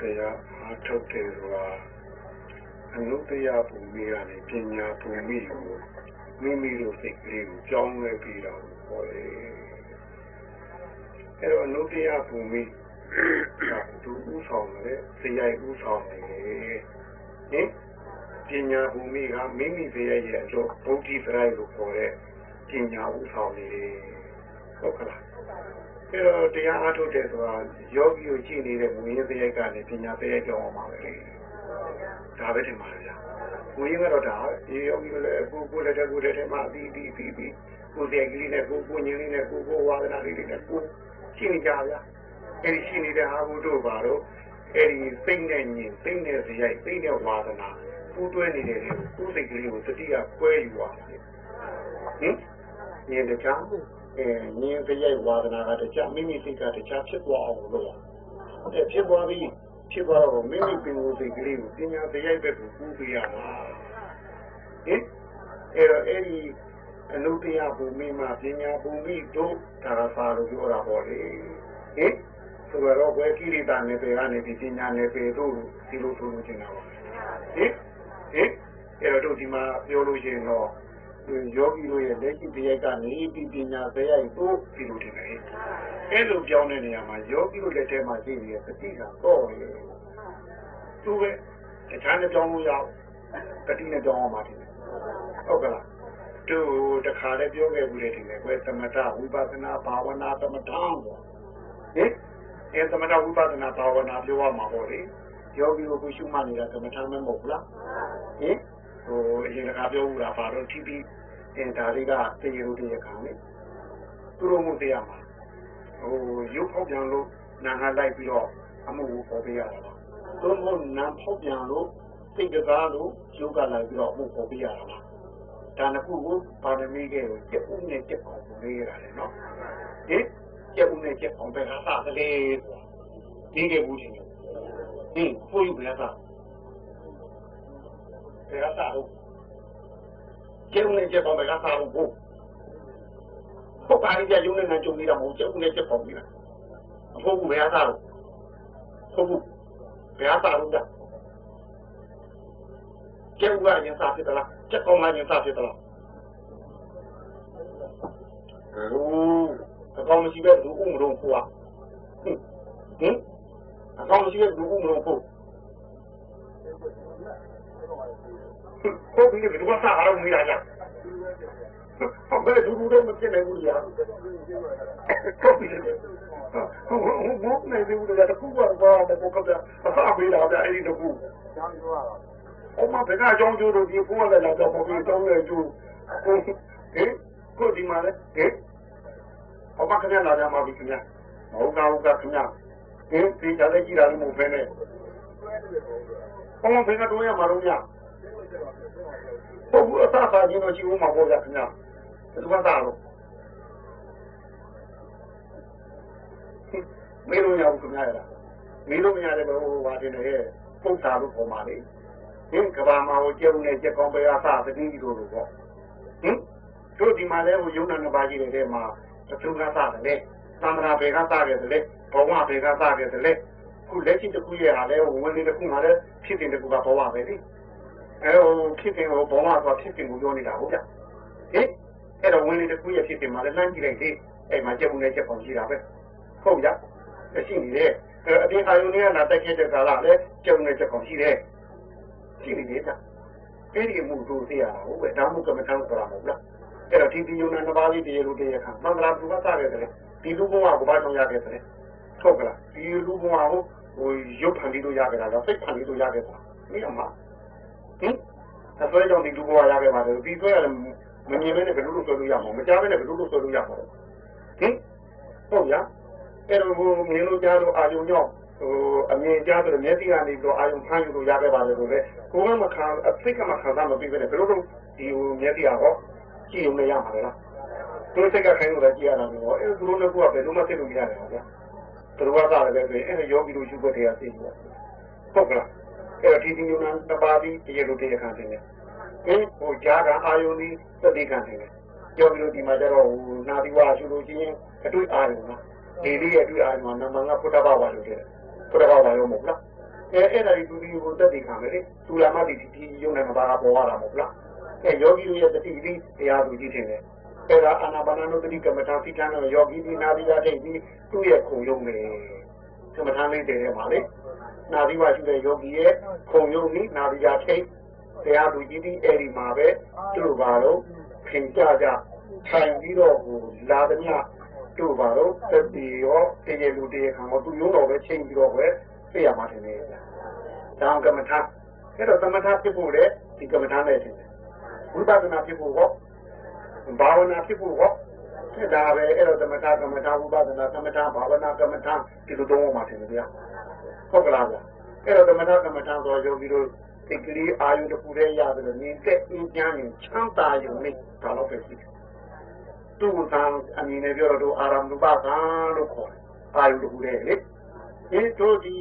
တရားအားထုတ်တယ်ဆိုတာအနုတ္တယဘူမိကနေပညာဘူမိကိုမိမိတို့စိတ်ကလေးကိုကြောင်းလဲပြီးတော့ဟောတယ်အဲ့တော့အနုတ္တယဘူမိသူဥဆောင်တယ်ဇယိုက်ဥဆောင်တယ်ဟင်ပညာဘူမိကမိမိဇယိုက်ရဲ့အလို့ဗုဒ္ဓစရိုက်ကိုခေါ်တဲ့ပညာဥဆောင်နေဟုတ်ကလား အဲ့တော့တရားအားထုတ်တယ်ဆိုတာယောဂီကိုကြည့်နေတဲ့ဝိညာဉ်စရိုက်ကနေပညာစရိုက်ကြောင်းအောင်ပါပဲလေဒါပဲထင်ပါဗျာဝိညာဉ်ကတော့ဒါဒီယောဂီကလည်းကိုကိုလည်းတဲ့ကိုတဲ့ထဲမှာပြီးပြီးပြီးပြီးကိုယ်တည်းကလေးနဲ့ကိုကိုညင်းလေးနဲ့ကိုကိုဝါဒနာလေးတွေနဲ့ကိုရှင်းကြဗျာအဲ့ဒီရှိနေတဲ့ဟာဘုတို့ပါတော့အဲ့ဒီစိတ်နဲ့ညင်စိတ်နဲ့စရိုက်စိတ်နဲ့ဝါဒနာပူးတွဲနေတဲ့တွေကိုကိုယ်စိတ်ကလေးကိုတတိယကွဲယူပါဟင်ညင်တခြား အဲညင်စရိုက်ဝါဒနာကတခြားမိမိစိတ်ကတခြားဖြစ်သွားအောင်လုပ်ရအဲ့ဖြစ်သွားပြီးဖြစ်သွားတော့မိမိပင်ကိုယ်စိတ်ကလေးကိုပညာစရိုက်ဘက်ကိုကူးပြရမှာဟင်အဲ့တော့အဲ့ဒီအနုတ္တယဘူမိမှာပညာဘူမိတို့ဒါရပါလို့ပြောတာပေါ့လေဟင်ဆိုတော့ဘယ်ကိရိတာနယ်ပယ်ကနေဒီပညာနယ်ပယ်တို့ဒီလိုဆိုလို့ကျင်တာပါဟင်ဟင်အဲ့တော့တို့ဒီမှာပြောလို့ရှိရင်တော့ ယောဂီတို့ရဲ့လက်ရှိတရားကနေဒီပညာပဲရိုက်တို့ဒီလိုတင်တယ်အဲ့လိုပြောင်းတဲ့နေရာမှာယောဂီတို့လက်ထဲမှာရှိနေတဲ့သတိကတော့လေသူပဲတခြားနဲ့ပြောင်းလို့ရအောင်တတိနဲ့ပြောင်းအောင်ပါတင်ဟုတ်ကလားတို့တခါလည်းပြောခဲ့ဘူးလေတင်တယ်ကွယ်သမထဝိပဿနာဘာဝနာသမထပေါ့ဟင်အဲသမထဝိပဿနာဘာဝနာပြောရမှာပေါ့လေယောဂီကိုရှုမှတ်နေတာသမထမဲမဟုတ်ဘူးလားဟင် ဟိုအရင်ကပြောဦးတာဘာလို့ထိပြီးအင်းဒါလေးကတေရုတေရခံလေသူတို့မှုတရားမှာဟိုရုပ်ဖောက်ပြန်လို့နာငါလိုက်ပြီးတော့အမှုကိုပေါ်ပေးရတာလားသူတို့နာဖောက်ပြန်လို့စိတ်ကစားလို့ရုပ်ကလိုက်ပြီးတော့အမှုပေါ်ပေးရတာလားဒါနှစ်ခုကိုပါရမီကကိုကျက်ဦးနဲ့ကျက်အောင်လုပ်ရရတယ်နော်ဟင်ကျက်ဦးနဲ့ကျက်အောင်ပဲဟာသာကလေးဆိုတာဒီကေဘူးချင်းဟင်ကိုယူပြန်သာ ဘယ်သာဟုတ်ကျုံနဲ့ချက်ပေါင်းပဲကစားဖို့ဘူးဟုတ်ပါလိမ့်ကြုံနဲ့ကြုံနေတာမဟုတ်ကျုံနဲ့ချက်ပေါင်းနေတာအဖို့ဘူးဘယ်စားလို့ဟုတ်ဘူးဘယ်စားလို့ကြကျုံကရင်စားဖြစ်သလားချက်ပေါင်းကရင်စားဖြစ်သလားဟိုအကောင်မရှိပဲဘူးဦးမလို့ဖို့อ่ะဟင်အကောင်မရှိပဲဘူးဦးမလို့ဖို့ဟုတ်ပြီဘယ်လိုစားအောင်မရကြ ဟုတ်ပဲဒူဒူတော့မဖြစ်နိုင်ဘူးကြာဟုတ်ပြီဟုတ်ဟုတ်ဘုတ်နေဘူးလေတကူကဘာတကူကသာအဖပေးလာတယ်အဲ့ဒီတကူအမဘယ်ကအကြောင်းကျိုးလို့ဒီကိုလည်းလာတော့ပေါ်ပြီးတောင်းနေကျိုးဟင်ကိုဒီမှာလေဟင်အမခဏလာကြမှာပြီခင်ဗျာဟုတ်က ဟုတ်ကခင်ဗျာဟင်ဒီကြတဲ့ကြည့်တာလည်းမဟုတ်ဘဲနဲ့အမဘယ်ကတော့ရမှာတော့ညဟုတ်ဘူးအသာသာချင်းတော့ရှိဦးမှာပေါ့ဗျာခင်ဗျာဘယ်သူကသားလို့မေးလို့ရဘူးခင်ဗျာရမေးလို့မရတယ်ဘယ်ဟိုဟာတင်တယ်ပုတ်တာလို့ပေါ်ပါလေဟင်ကဘာမှာဟိုကျုံနဲ့ကြက်ကောင်းပဲအသာသတိတို့လို့ပေါ့ဟင်တို့ဒီမှာလဲဟိုယုံနာနှစ်ပါးရှိတဲ့ထဲမှာသူကသားတယ်လေသံဃာဘေကသားတယ်လေဘဝဘေကသားတယ်လေ ခုလက်ရှိတစ်ခုရဲ့ဟာလဲဝင်နေတစ်ခုမှာလဲဖြစ်တင်တစ်ခုကဘဝပဲလေအဲဟိုဖြစ်တင်ဟိုဘဝဆိုဖြစ်တင်ကိုပြောနေတာဟုတ်ကြဟင်အဲ့တော့ဝင်နေတစ်ခုရဲ့ဖြစ်တင်မှာလဲလှမ်းကြည့်လိုက်သေးအဲ့မှာကြက်ဘူးနဲ့ကြက်ပေါင်းရှိတာပဲဟုတ်ကြရှိနေတယ်အပြင်အာယုန်တွေကလာတက်ခဲ့တဲ့ကာလလဲကြက်ဘူးနဲ့ကြက်ပေါင်းရှိတယ်ရှိနေတယ်ကြအဲ့ဒီမှုတို့သိရတာဟုတ်ပဲဒါမှကမ္မထမ်းဆိုတာမဟုတ်လားအဲ့တော့ဒီဒီယုံနာနှစ်ပါးလေးတရေလို့တရေခံသံဃာဘုရားစရတယ်ဒီလူဘဝကိုဘာကြောင့်ရခဲ့တယ်ဟုတ်ကလားဒီလူဘဝကို ဟိုရုပ်ဖန်ပြီးလို့ရခဲ့တာလားစိတ်ဖန်ပြီးလို့ရခဲ့တာမိအမဟင်အစွဲကြောင့်ဒီလူဘဝရခဲ့ပါတယ်ဒီဆွဲရတယ်မမြင်မဲနဲ့ဘယ်လိုလုပ်ဆွဲလို့ရမှာမကြားမဲနဲ့ဘယ်လိုလုပ်ဆွဲလို့ရမှာဟင်ဟုတ်ရအဲ့တော့ဟိုမြင်လို့ကြားလို့အာယုံကြောင့်ဟိုအမြင်ကြားဆိုမျက်စိကနေပြီးတော့အာယုံဖမ်းယူလို့ရခဲ့ပါတယ်လို့လေကိုယ်ကမခံအသိကမခံစားမပြီးပဲနဲ့ဘယ်လိုလုပ်ဒီဟိုမျက်စိကတော့ကြည့်ုံနဲ့ရမှာလေလားသူစိတ်ကခိုင်းလို့လည်းကြည့်ရတာမျိုးအဲ့သူတို့လည်းကိုယ်ကဘယ်လိုမှသိလို့မရတယ်ဗျာ သူတို့ကသာလည်းပဲအဲ့ယောဂီတို့ရှုပ်ွက်တရားသိဘူးဟုတ်ကလားအဲ့တော့ဒီဒီညနာတပါးပြီးတရားလိုတရားခံတယ်အင်းဟိုကြားကအာယုန်ဒီသတိခံတယ်ယောဂီတို့ဒီမှာကျတော့ဟိုနာသီဝါရှုလို့ချင်းအတွေ့အာယုန်လားဒီလေးရဲ့အတွေ့အာယုန်မှာနမငါဖုဒ္ဓဘာဝလို့တဲ့ဖုဒ္ဓဘာဝရောမဟုတ်လားအဲအဲ့ဒါဒီသူဒီကိုတက်တည်ခံမယ်လေသူလာမဒီဒီယုံနေမှာပါပေါ်ရတာမဟုတ်လားအဲယောဂီတို့ရဲ့တတိတိတရားသူကြီးထင်တယ် အဲ့ဒါအာနာပါနနုတတိကမ္မထာသိချမ်းတော့ယောဂီဒီနာဒီရထိတ်ပြီးသူ့ရဲ့ခုံယုံနေကမ္မထာလေးတည်တယ်ပါလေနာဒီဝရှိတဲ့ယောဂီရဲ့ခုံယုံနိနာဒီရထိတ်တရားသူကြီးဒီအဲ့ဒီမှာပဲသူ့ဘာလို့ခင်ကြကြဆိုင်ပြီးတော့ဟိုလာသမျှတို့ပါတော့တတိရောတကယ်လူတည်းခံတော့သူရုံးတော်ပဲချိန်ပြီးတော့ပဲသိရမှာတင်နေတယ်။တောင်းကမ္မထာအဲ့တော့သမထဖြစ်ဖို့လေဒီကမ္မထာနဲ့တင်တယ်။ဝိပဿနာဖြစ်ဖို့ဟော ဘာဝနာဖြစ်ဖို့ဟောအဲ့ဒါပဲအဲ့တော့သမထကမ္မထာဝိပဿနာကမ္မထာဘာဝနာကမ္မထာဒီလိုတော့မှတင်တယ်ဗျာ။ဟုတ်ကလားဗျာ။အဲ့တော့သမထကမ္မထာဆိုရုံပြီးတော့ဒီကလေးအာယုတစ်ခုတည်းရတယ်လို့နေတဲ့အင်းကျမ်းရင်ချမ်းသာယုံနဲ့ဒါတော့ပဲရှိတယ်။သူ့ကံအမည်နဲ့ပြောတော့အာရမဏုပကံလို့ခေါ်တယ်။အာယုတစ်ခုတည်းလေ။ဒီတို့ဒီ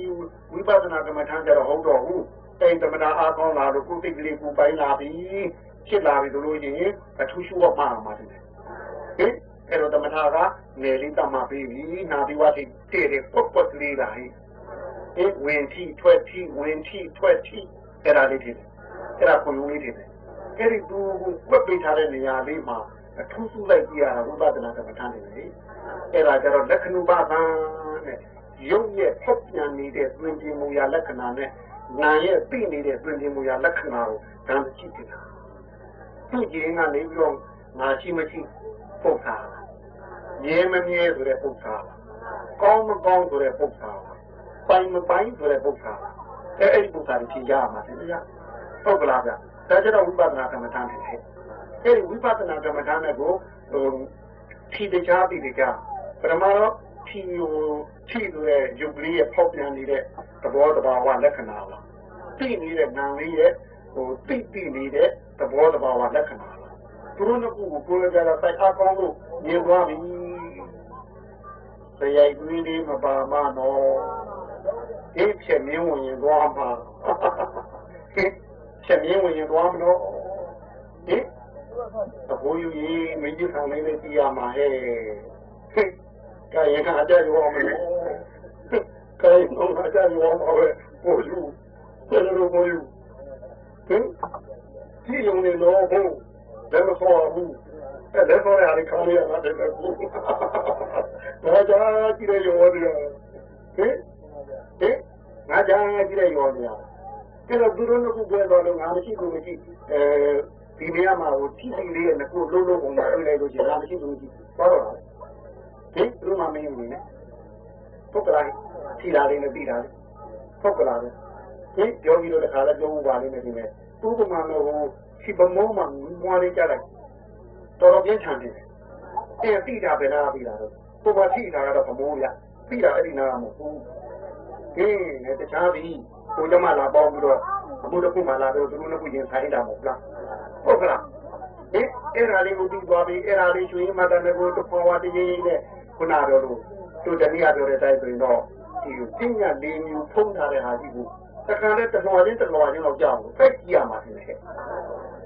ဝိပဿနာကမ္မထာကြတော့ဟုတ်တော့ဘူး။အဲ့သမထအားကောင်းလာလို့ကိုယ်တိတ်ကလေးကိုပိုင်းလာပြီ။ ဖြစ်လာပြီဆိုလို့ရှိရင်အထူးရှုတော့မှာမှာတယ်။ဟင်အဲ့တော့သမထကငယ်လေးတတ်မှပြီးပြီ။နာပြီးဝတိတည့်တယ်ပုတ်ပုတ်လေးလာဟိ။အဲဝင်ထီထွက်ထီဝင်ထီထွက်ထီအဲ့ဒါလေးထည့်တယ်အဲ့ဒါခွန်လုံးလေးထည့်တယ်အဲ့ဒီသူကိုကွက်ပေးထားတဲ့နေရာလေးမှာအထူးစုလိုက်ကြည့်ရတာဝိပဿနာကမ္မထာနေလေအဲ့ဒါကြတော့လက္ခဏုပသံနဲ့ရုပ်ရဲ့ဖောက်ပြန်နေတဲ့တွင်ပြင်မူရာလက္ခဏာနဲ့နာရဲ့သိနေတဲ့တွင်ပြင်မူရာလက္ခဏာကိုတန်းကြည့်တယ် သူ့ကြီးကနေပြီးတော့ငါရှိမရှိပုတ်တာမြဲမမြဲဆိုတဲ့ပုတ်တာကောင်းမကောင်းဆိုတဲ့ပုတ်တာပိုင်မပိုင်ဆိုတဲ့ပုတ်တာအဲအဲ့ဒီပုဒ်စာတွေဖြေရမှာတယ်ဗျာဟုတ်ကလားဗျာဒါကြတော့ဝိပဿနာကမ္မဋ္ဌာန်းဖြစ်တယ်အဲ့ဒီဝိပဿနာကမ္မဋ္ဌာန်းနဲ့ကိုဟိုဖြေတရားပြီးကြပထမတော့ဖြေဟိုဖြေဆိုတဲ့ယုတ်ကလေးရဲ့ဖောက်ပြန်နေတဲ့သဘောတဘာဝလက္ခဏာလားသိနေတဲ့နာမ်လေးရဲ့ဟိုသိသိနေတဲ့ သဘောတဘာဝလက္ခဏာလားသူတို့ကကိုကိုယ်ကြတာစိုက်အားကောင်းလို့မြင်သွားပြီဆရာကြီးလေးမပါမနော်ဒီဖြစ်မြင်ဝင်ရင်သွားမှာဖြစ်မြင်ဝင်ရင်သွားမလို့ဟင်အဖိုးယူကြီးမင်းကြီးဆောင်လေးလေးကြည့်ရမှာဟဲ့ကဲရင်ကအကြရောမလို့ကဲတော့အကြရောမှာပဲဘိုးယူတယ်လို့ဘိုးယူဟင်ဒီ ယုံနေတော့ဘိုးလည်းမဆောဘူးအဲ့ဒါဆိုရရင်ခါရရတယ်ကူဘာသာကြည့်ရရောတယ်ဟင်ဟင်ငါကြာကြည့်ရရောတယ်အဲ့တော့သူတို့ကပြောတော့လို့ငါမရှိဘူးမရှိအဲဒီနေရာမှာဟိုထိထိလေးနဲ့ကိုလုံးလုံးပုံမှာတွေ့လိုက်လို့ရှိရင်ငါမရှိဘူးမရှိဘာလို့လဲဟင်သူမှမင်းနေနဲ့ပုတ်ကလိုက်ထိလာလေးနဲ့ပြီးတာလေပုတ်ကလာလေဟင်ပြောပြီးတော့တခါလဲပြောဦးပါလိမ့်မယ်ဒီမဲ့သူ့ကမှတော့ဟို ဒီပမောမှာငွားလေးကြလိုက်တော်တော်ပြင်းထန်တယ်အဲပြီးတာပဲလားပြီးတာတော့ကိုယ်ကထိတာကတော့ပမောရပြီးတာအဲ့ဒီနာမဟုတ်ဘူးဟင်းနဲ့တခြားပြီးကိုကျမလာပေါင်းပြီးတော့အမှုတစ်ခုမှလာတော့သူတို့နှစ်ခုရင်ဆိုင်တာမဟုတ်လားဟုတ်ကလားဟင်အဲ့ဒါလေးကိုပြီးသွားပြီးအဲ့ဒါလေးရွှေမတန်ကိုတပေါ်ဝတည်းရေးနဲ့ခုနတော့လို့သူတနည်းပြောတဲ့အတိုင်းဆိုရင်တော့ဒီပညာလေးမျိုးဖုံးထားတဲ့ဟာကြီးကိုတခါနဲ့တလွှာချင်းတလွှာချင်းတော့ကြောက်ဖက်ကြည့်ရမှာဖြစ်နေဟဲ့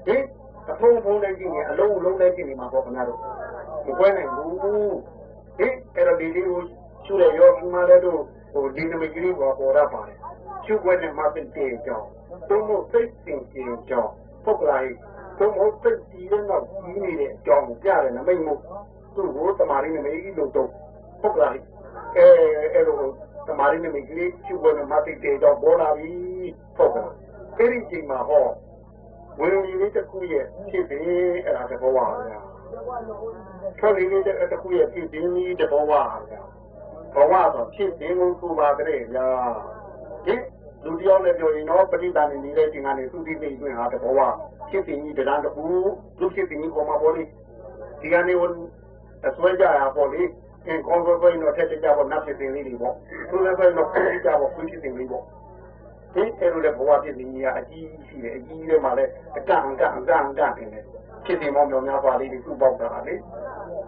ဟင်အဖုံးဖုံးလေးကြည့်ရင်အလုံးအလုံးလေးကြည့်နေမှာပေါ့ခင်ဗျားတို့မပွဲနိုင်ဘူးဟင်အဲ့တော့ဒီလေးကိုရှုရရောဒီမှာလည်းတို့ဟိုဒီနမကြီးပေါ်ပေါ်ရပါတယ်ရှုွက်နဲ့မှသိတဲ့ကြောင်းသုံးဖို့သိစင်ကြင်ကြောင်းပုတ်ကလေးသုံးဖို့သိကြည့်ရတော့ကြီးနေတဲ့အကြောင်းကိုကြားတယ်နမိတ်မို့သူ့ကိုတမာရင်းနမိတ်လို့တော့ပုတ်ကလေးအဲအဲ့လိုတမာရင်းနမိတ်ကြီးရှုွက်နဲ့မှသိတဲ့ကြောင်းပေါ်လာပြီပုတ်ကလေးအဲ့ဒီချိန်မှာဟော ဝင်ကြီးလေးတစ်ခုရဲ့ဖြစ်ပြီးအဲ့ဒါတဘောပါဗျာထွက်လေးလေးတစ်ခုရဲ့ဖြစ်ပြီးတဘောပါဗျာဘဝဆိုဖြစ်ခြင်းကိုသူပါကြရဲ့ညာဒီလူတယောက်နဲ့ပြောရင်တော့ပဋိသန္ဓေနေတဲ့ချိန်ကနေသူတိသိတွင်ဟာတဘောဝဖြစ်ခြင်းကြီးတရားတူလူဖြစ်ခြင်းကြီးပေါ်မှာပေါ်လေဒီကနေဝန်အစွဲကြရပေါ်လေအင်ကွန်ကွယ်တော့ထက်ကြပေါ်နတ်ဖြစ်ခြင်းလေးတွေပေါ့သူလည်းပဲတော့ပြကြပေါ်ခွင့်ဖြစ်ခြင်းလေးပေါ့ ဒီအဲ့လိုတဲ့ဘဝဖြစ်ခြင်းကြီးကအကြီးရှိတယ်အကြီးတွေမှာလည်းအကန့်အကန့်အကန့်အကန့်နေတယ်ဖြစ်ခြင်းမောင်မြောင်များပါလေးတွေသူ့ပေါက်တာလေ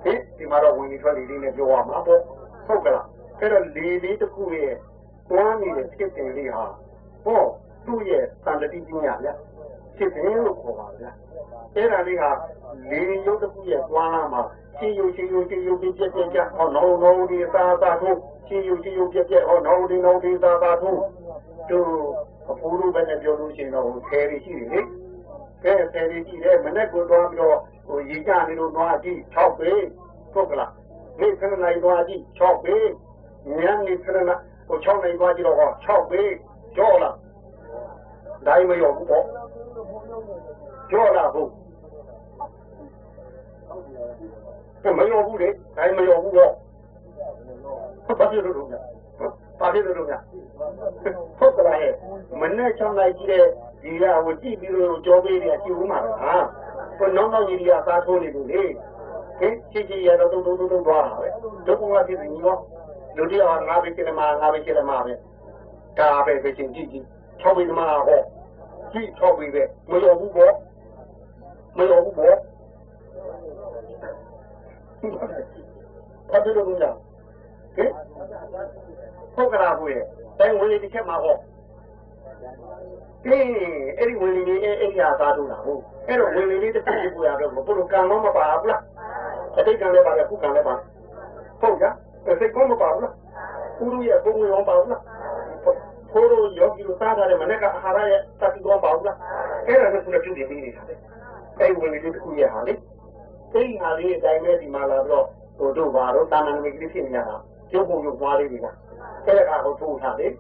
ဟင်ဒီမှာတော့ဝင်နေထွက်နေလေးနဲ့ပြောရမှာပေါ့ဟုတ်ကလားအဲ့တော့လေလေးတစ်ခုရဲ့တွန်းနေတဲ့ဖြစ်တင်လေးဟာဟောသူ့ရဲ့သံတတိပညာဗျဖြစ်တယ်လို့ခေါ်ပါဗျာအဲ့ဒါလေးကလေရုပ်တစ်ခုရဲ့သွားလာမှာ ရှင်းရုပ်ရှင်းရုပ်ရှင်းရုပ်ပြည့်ပြည့်ပြည့်ဟောနောနောဒီသာသာထုရှင်းရုပ်ရှင်းရုပ်ပြည့်ပြည့်ဟောနောဒီနောဒီသာသာထုတို့အဖိုးတို့ပဲနဲ့ပြောလို့ရှိရင်တော့ဆယ်ရရှိတယ်လေကဲဆယ်ရရှိတယ်မနေ့ကသွားပြီးတော့ဟိုရေကြနေလို့သွားကြည့်6ပေဟုတ်ကလားနေခဏလိုက်သွားကြည့်6ပေညနေခဏဟို6နိုင်သွားကြည့်တော့6ပေကြောလားတိုင်းမရောဘူးပေါ့ကြောလာဘူး မရောဘူးလေတိုင်းမရောဘူးတော့ဘာဖြစ်လို့လဲဘာဖြစ်လို့လဲဟုတ်ကဲ့ဟဲ့မနဲ့ချောင်းလိုက်ကြည့်တဲ့ဒီကဟိုကြည့်ပြီးတော့ကြောပေးတယ်ကြည့်ဦးမှာဟာဘယ်နောက်နောက်ကြီးကစားထိုးနေလို့လေဟင်ချစ်ချစ်ရတော့တုံတုံတုံတုံသွားတာပဲဒုက္ခကဖြစ်နေရောလူတယောက်ငါပဲကျတယ်မှာငါပဲကျတယ်မှာပဲဒါပဲပဲချင်းကြည့်ကြည့်၆ဘိဓမ္မာဟောကြည့်၆ဘိပဲမရောဘူးပေါ့မရောဘူးပေါ့ ဘာဖြစ်လို့လဲဟင်ဟုတ်ကလားဘုရားတိုင်းဝင်ဒီချက်မှာဟောအေးအဲ့ဒီဝင်လေးအဲ့ဒီဟာသားတို့လားဟုတ်အဲ့တော့ဝင်လေးတစ်ခုပြရတော့ဘုလိုကံမမပါဘူးလားအတိတ်ကံလည်းပါတယ်ခုကံလည်းပါဟုတ်ကြစိတ်ကောမပါဘူးလားဥရုရဲ့ဘုံဝင်အောင်ပါဘူးလားဖိုးတို့ယောဂီတို့စားတယ်မနေ့ကအာဟာရရဲ့သတိကောပါဘူးလားအဲ့ဒါလည်းသူလည်းပြုပြင်ပေးနေတာလေအဲ့ဝင်လေးတစ်ခုရဲ့ဟာလေ အဲ့ဒီဟာလေးအတိုင်းပဲဒီမှာလာတော့ဟိုတို့ဘာတော့တာမန်မိကလေးဖြစ်နေတာရုပ်ပုံရုပ်သွားလေးတွေကအဲ့ဒါကဟိုထိုးထားတယ်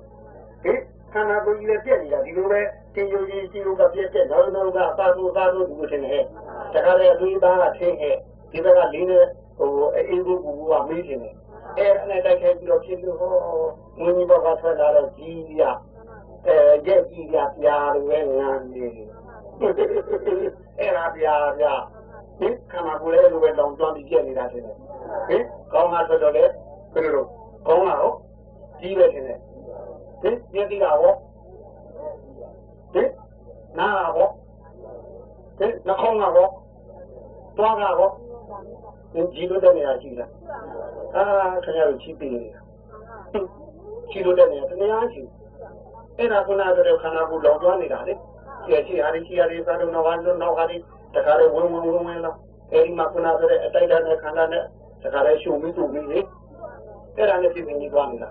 ဟင်ခန္ဓာကိုယ်ကြီးလည်းပြက်နေတာဒီလိုပဲတင်ယူကြီးကြီးလို့ကပြက်ပြက်နောက်နောက်ကအသာသူအသာသူဒီလိုထင်တယ်တခါလေအသွေးသားကထင်းခဲ့ဒီဘက်ကလင်းနဲ့ဟိုအေးဘူးကူကမေးနေတယ်အဲ့နဲ့တိုက်ခိုက်ပြီးတော့ဖြစ်လို့ဟောမင်းကြီးဘက်ကထွက်လာတော့ကြီးရအဲရက်ကြီးရပြာလိုပဲငန်းနေအဲ့ဒါပြာပြာ ဒီခန္ဓာကိုယ်လေးလိုပဲတောင်တွန်းပြီးပြက်နေတာတင်တယ်ဟင်ကောင်းတာဆိုတော့လေဘယ်လိုကောင်းတာဟုတ်ကြီးပဲတင်တယ်ဟင်မျက်စိကဟောဟင်နားကဟောဟင်နှာခေါင်းကဟောတွားကဟောဒီကြီးလို့တဲ့နေရာရှိလားအာခင်ဗျားတို့ချီးပေးနေတာချီးလို့တဲ့နေရာတနေရာရှိအဲ့ဒါကုနာတဲ့ခန္ဓာကိုယ်လောင်ကျွမ်းနေတာလေကြည့်ချီဟာရီချီဟာရီသာတော့နောက်ကတော့နောက်ဟာရီ တခါလေဝင်ဝင်ဝင်ဝင်လာအဲ့ဒီမှာကုနာတဲ့အတိုက်တဲ့ခန္ဓာနဲ့တခါလေရှုံပြီးသူ့ပြီးလေအဲ့ဒါနဲ့ပြည်နေသွားနေတာ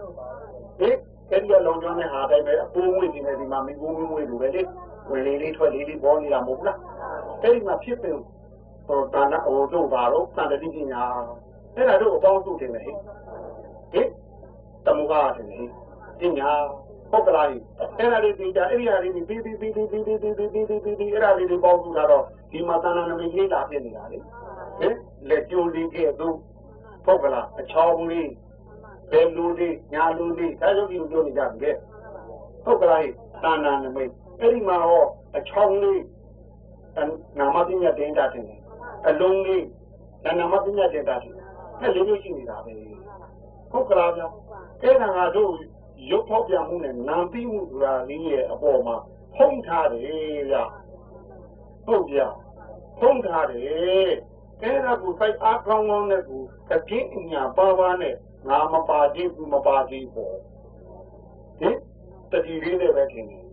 ဟင်အဲ့ဒီကလုံကျွမ်းတဲ့ဟာတိုင်းပဲအပူးဝင်နေတယ်ဒီမှာမင်းဘူးမင်းဝင်လို့ပဲလေဝင်လေးလေးထွက်လေးလေးပေါ်နေတာမဟုတ်လားအဲ့ဒီမှာဖြစ်ပြီးဟိုတာနာဟိုတို့ပါတော့သံတတိပညာအဲ့ဒါတို့အပေါင်းစုတင်တယ်ဟင်ဟင်တမုကတင်တယ်ပညာ ဟုတ်ကလားအဲ့ဒါလေးသိကြအဲ့ဒီဟာလေးပြီးပြီးပြီးပြီးပြီးပြီးပြီးပြီးပြီးပြီးပြီးအဲ့ဒါလေးတွေပေါင်းစုတာတော့ဒီမှာတဏ္ဍာနမိတ်လေးလာဖြစ်နေတာလေဟင်လက်ကျိုးလေးကဲ့သို့ဟုတ်ကလားအချောင်းလေးဘယ်လူတွေညာလူတွေဒါဆိုပြီးပြောနေကြတယ်ဟုတ်ကလားသာနာနမိတ်အဲ့ဒီမှာဟောအချောင်းလေးနာမပညာတင်တာတင်အလုံးလေးနာမပညာတင်တာတင်အဲ့လိုမျိုးရှိနေတာပဲဟုတ်ကလားဗျအဲ့ဒါငါတို့ ရုပ်ဖောက်ပြန်မှုနဲ့နာပြီးမှုဆိုတာလေးရဲ့အပေါ်မှာဖုံးထားတယ်ဗျဟုတ်ဗျဖုံးထားတယ်အဲ့ဒါကိုစိုက်အားကောင်းကောင်းနဲ့ကိုတပြင်းအညာပါပါနဲ့ငါမပါသေးဘူးမပါသေးဘူးဟင်တတိလေးနဲ့ပဲထင်တယ်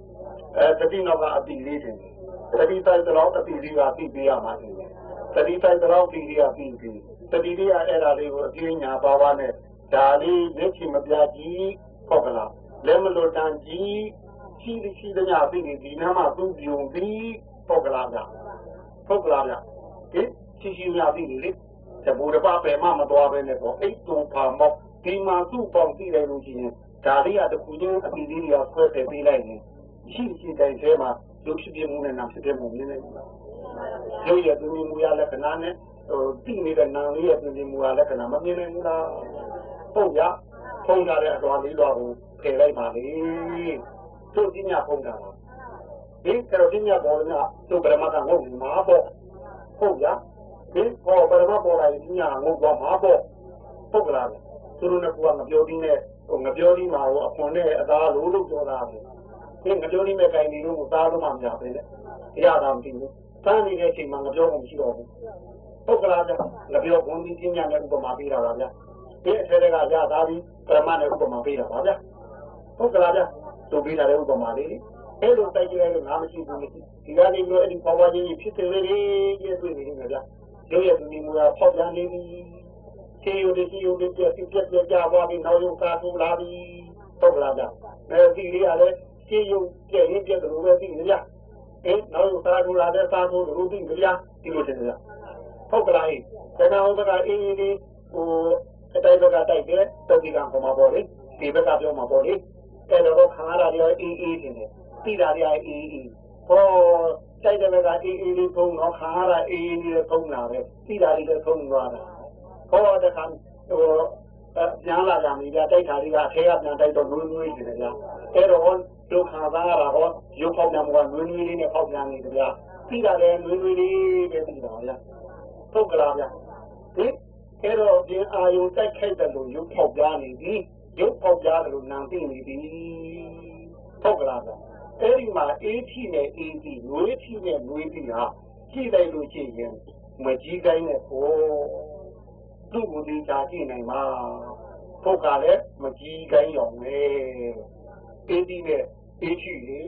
အဲတတိနောက်ကအတိလေးထင်တယ်တတိတိုက်တော့အတိလေးကပြီးပေးရမှာထင်တယ်တတိတိုက်တော့အတိလေးကပြီးပြီးတတိလေးကအဲ့ဒါလေးကိုအပြင်းညာပါပါနဲ့ဒါလေးလက်ချင်မပြကြီး ဟုတ်ကလားလက်မလို့တန်ကြီးရှိရှိတဲ့ညာပြီးဒီနားမှာသူ့ပြုံပြီးဟုတ်ကလားဗျဟုတ်ကလားဗျဟင်ရှိရှိညာပြီးလေတဘူတပပယ်မှမသွားပဲနဲ့ပေါ့အိတ်တုံဖာမောက်ဒီမှာသူ့ပေါင်သိတယ်လို့ရှိရင်ဒါလေးကတခုချင်းအပီလေးတွေကဆွဲတယ်ပေးလိုက်ရင်ရှိရှိတိုင်ထဲမှာရုပ်ဖြစ်ပြမှုနဲ့နာဖြစ်ပြမှုနည်းနည်းရုပ်ရည်သူမူရလက္ခဏာနဲ့ဟိုတိနေတဲ့နာလေးရဲ့သူမူရလက္ခဏာမမြင်နိုင်ဘူးလားဟုတ်ရ ဖုံးထားတဲ့အတော်လေးတော့ကိုဖယ်လိုက်ပါလေသူ့ပညာဖုံးတာဒီကရောပညာပေါ်နေတာသူ့ပရမတ်ကငုံမှာပေါ့ဟုတ်ရဒီပေါ်ပရမတ်ပေါ်လာရင်ပညာငုံတော့မှာပေါ့ဟုတ်ကလားသူတို့ကငပြောပြီးနဲ့ဟိုငပြောပြီးမှာဟိုအခွန်နဲ့အသားလို့လို့ပြောတာပဲဒီငပြောပြီးမဲ့တိုင်ဒီလို့သားလို့မှမရပဲလေတရားသာမသိဘူးစမ်းနေတဲ့အချိန်မှာငပြောမှုမရှိတော့ဘူးဟုတ်ကလားဗျငပြောဘုံဒီပညာနဲ့ဥပမာပေးတာပါဗျဒီအထက်ကရသားပြီး ပရမတ်နဲ့ဥပမာပေးတာပါဗျဟုတ်ကလားဗျသူပေးတာတဲ့ဥပမာလေးအဲ့လိုတိုက်ကြရလို့ငါမရှိဘူးမရှိဒီကနေမျိုးအဲ့ဒီပေါ်ပါချင်းဖြစ်တယ်လေရဲ့တွေ့နေနေကြရုပ်ရည်ဒီမူကဖောက်ပြန်နေပြီခြေရုပ်တွေခြေရုပ်တွေပြပြပြပြသွားပြီးနောက်ရုပ်ကားထူလာပြီဟုတ်လားဗျအဲဒီလေးကလည်းခြေရုပ်ပြည့်ရင်ပြည့်တယ်လို့ပဲသိနေကြအဲနောက်ရုပ်ကားထူလာတဲ့ကားထူလို့သိနေကြဒီလိုတင်ကြဟုတ်ကလားဟဲ့ဒါကဟိုဘကအင်းကြီးလေးဟို အတိုင်းဘက်ကတိုက်တယ်တုတ်ဒီကံပေါ်မှာပေါ့လေဒီဘက်ကပြောမှာပေါ့လေအဲ့တော့ခါရတာတွေအေးအေးနေတယ်တိတာတွေအေးအေးဟောတိုက်တဲ့ဘက်ကအေးအေးလေးဖုံးတော့ခါရအေးအေးလေးဖုံးလာပဲတိတာတွေလည်းဖုံးသွားတာဟောတခါဟိုပြန်လာကြပြီကြာတိုက်တာတွေကအထဲကပြန်တိုက်တော့နွေးနွေးနေတယ်ကြာအဲ့တော့ဒုက္ခသားရတာဟောရုပ်ပေါက်ပြန်မှာနွေးနွေးလေးနဲ့ပေါက်ပြန်နေတယ်ကြာတိတာလည်းနွေးနွေးလေးပဲတိတာဗျာဟုတ်ကလားဗျာဟင် အဲ့တော့ပြင်အာယုတိုက်ခိုက်တယ်လို့ရုပ်ပေါက်ပြနေပြီရုပ်ပေါက်ပြတယ်လို့နာသိနေပြီဟုတ်ကလားဗျာအဲ့ဒီမှာအေးထီနဲ့အေးထီနွေးထီနဲ့နွေးထီဟာကြည့်လိုက်လို့ရှိရင်မကြီးတိုင်းနဲ့ဟောသူ့ကိုဒီချာကြည့်နိုင်မှာပုတ်ကလည်းမကြီးတိုင်းရောင်ပဲအေးထီနဲ့အေးထီလေ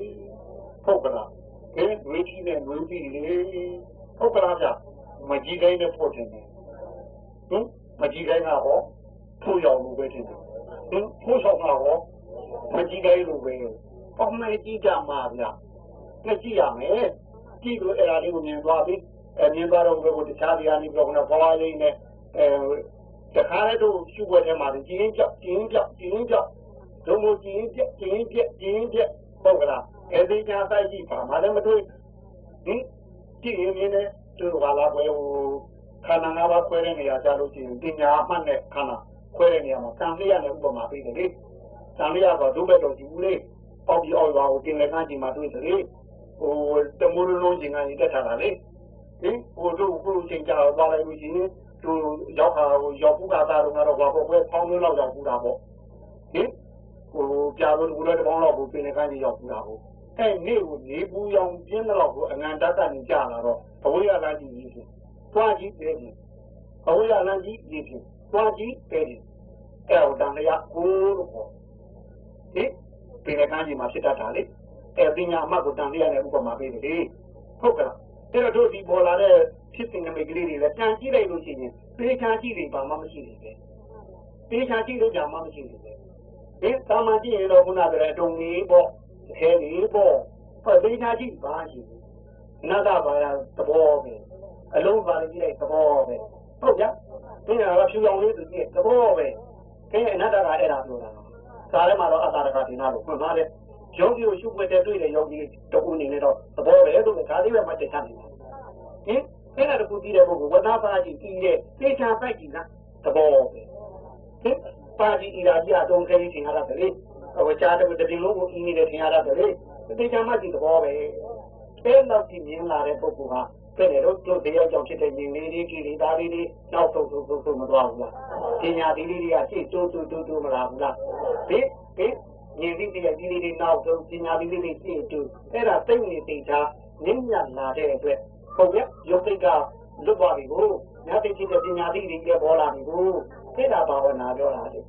ဟုတ်ကလားအဲနွေးထီနဲ့နွေးထီလေဟုတ်ကလားဗျာမကြီးတိုင်းနဲ့ပို့တယ် ဟင်မကြီးတိုင်းကဟောထိုးရောင်လို့ပဲထင်တယ်ဟင်ထိုးဆောင်ကဟောမကြီးတိုင်းလို့ပဲအမေကြီးကြမှာဗျာငါကြည့်ရမယ်ကြည့်လို့အဲ့ဒါလေးကိုမြင်သွားပြီအဲမြင်သွားတော့ဘယ်ကိုတခြားတရားလေးပြောကတော့ဘဝလေးနဲ့အဲတခါလေတော့ရှုွက်ထဲမှာကြည်ရင်ကြောက်ကြည်ရင်ကြောက်ကြည်ရင်ကြောက်ဒုံမို့ကြည်ရင်ပြကြည်ရင်ပြကြည်ရင်ပြပေါ့ကလားအဲဒီညာဆိုင်ကြည့်ပါမလည်းမတွေ့ဟင်ကြည့်ရင်မြင်တယ်သူကလာပွဲဟို ခန္ဓာငါးပါးခွဲတဲ့နေရာကြလို့ရှိရင်ပညာမှတ်တဲ့ခန္ဓာခွဲတဲ့နေရာမှာတန်လျက်နဲ့ဥပမာပေးတယ်လေတန်လျက်ဆိုဒုဘက်တော်ကြည့်ဘူးလေပေါက်ပြီးအောက်ရွာကိုတင်လက်ကန်းကြီးမှာတွေ့တယ်လေဟိုတမိုးလုံးချင်းကနေတက်ထားတာလေဟင်ဟိုတို့ခုချင်းကြာတော့သွားလိုက်လို့ရှိရင်သူရောက်ခါဟိုရောက်ဖူးကသားတော့ကတော့ဘာပေါ့ပဲဖောင်းလို့လောက်ရောက်ဖူးတာပေါ့ဟင်ဟိုပြာလို့ဘူးလည်းတပေါင်းလောက်ကိုတင်လက်ကန်းကြီးရောက်ဖူးတာပေါ့အဲ့နေ့ကိုနေပူရောင်ပြင်းတော့ကိုအငံတတ်ကနေကြာလာတော့ဘဝရလန်းကြီးကြီး သွားကြည့်တယ်ဘဝရလန်းကြီးကြီးသွားကြည့်တယ်အဲ့တော့တန်လျက်ကိုလို့ခေါ်ဟင်ပင်ကန်းကြီးမှာဖြစ်တတ်တာလေအဲပညာအမှတ်ကိုတန်လျက်နဲ့ဥပမာပေးတယ်လေဟုတ်ကဲ့အဲ့တော့တို့ဒီပေါ်လာတဲ့ဖြစ်တဲ့နမိတ်ကလေးတွေလည်းတန်ကြည့်လိုက်လို့ရှိရင်ပေချာကြည့်တယ်ဘာမှမရှိနေပဲပေချာကြည့်လို့ကြာမှမရှိနေပဲဒီသာမန်ကြည့်ရင်တော့ခုနကတည်းကတုံကြီးပေါ့ခဲကြီးပေါ့ဟောပေချာကြည့်ပါရှိဘူးနတ်တာဘာသာသဘောပဲ အလုံးပါကြည့်လိုက်သဘောပဲဟုတ်ကြဒီကဖြူအောင်လေးသူကြည့်သဘောပဲခဲအနတ္တကအဲ့ဒါပြောတာစားထဲမှာတော့အတာရကဒီနာလို့ဖွင့်ပါတယ်ယောဂီကိုရှုပ်ွက်တဲ့တွေ့တဲ့ယောဂီတခုအနေနဲ့တော့သဘောပဲလို့ဒါလေးပဲမှတ်ချက်ချနေတယ်ဟင်အဲ့ဒါတခုပြီးတဲ့ပုဂ္ဂိုလ်ဝဒပါတိပြီးတဲ့သေချာပိုက်ကြီးကသဘောပဲဟင်ပါတိဤရာကြီးအတုံးခဲကြီးသင်ရတာလေဝချာတဲ့တည်လုံးကိုအင်းနေတဲ့သင်ရတာလေသေချာမှတ်ကြည့်သဘောပဲ အဲ့လောက်ကြည့်မြင်လာတဲ့ပုဂ္ဂိုလ်ဟာတဲ့တော့တို့တရားကြောင့်ဖြစ်တဲ့ရင်လေးတွေကိလေသာလေးတွေနောက်ဆုံးဆုံးဆုံးမသွားဘူးလားပညာဒီလေးတွေကရှေ့တိုးတိုးတိုးတိုးမလာဘူးလားဒီဒီဉာဏ်သိတဲ့ဒီလေးတွေနောက်ဆုံးပညာဒီလေးတွေရှေ့တိုးအဲ့ဒါသိနေသိချာနင်းညလာတဲ့အတွက်ဟုတ်ရဲ့ယုတ်တိတ်ကလွတ်သွားပြီကိုညသိချင်းတဲ့ပညာသိတွေပြပေါ်လာပြီကိုအဲ့ဒါဘာဝနာပြောတာလေ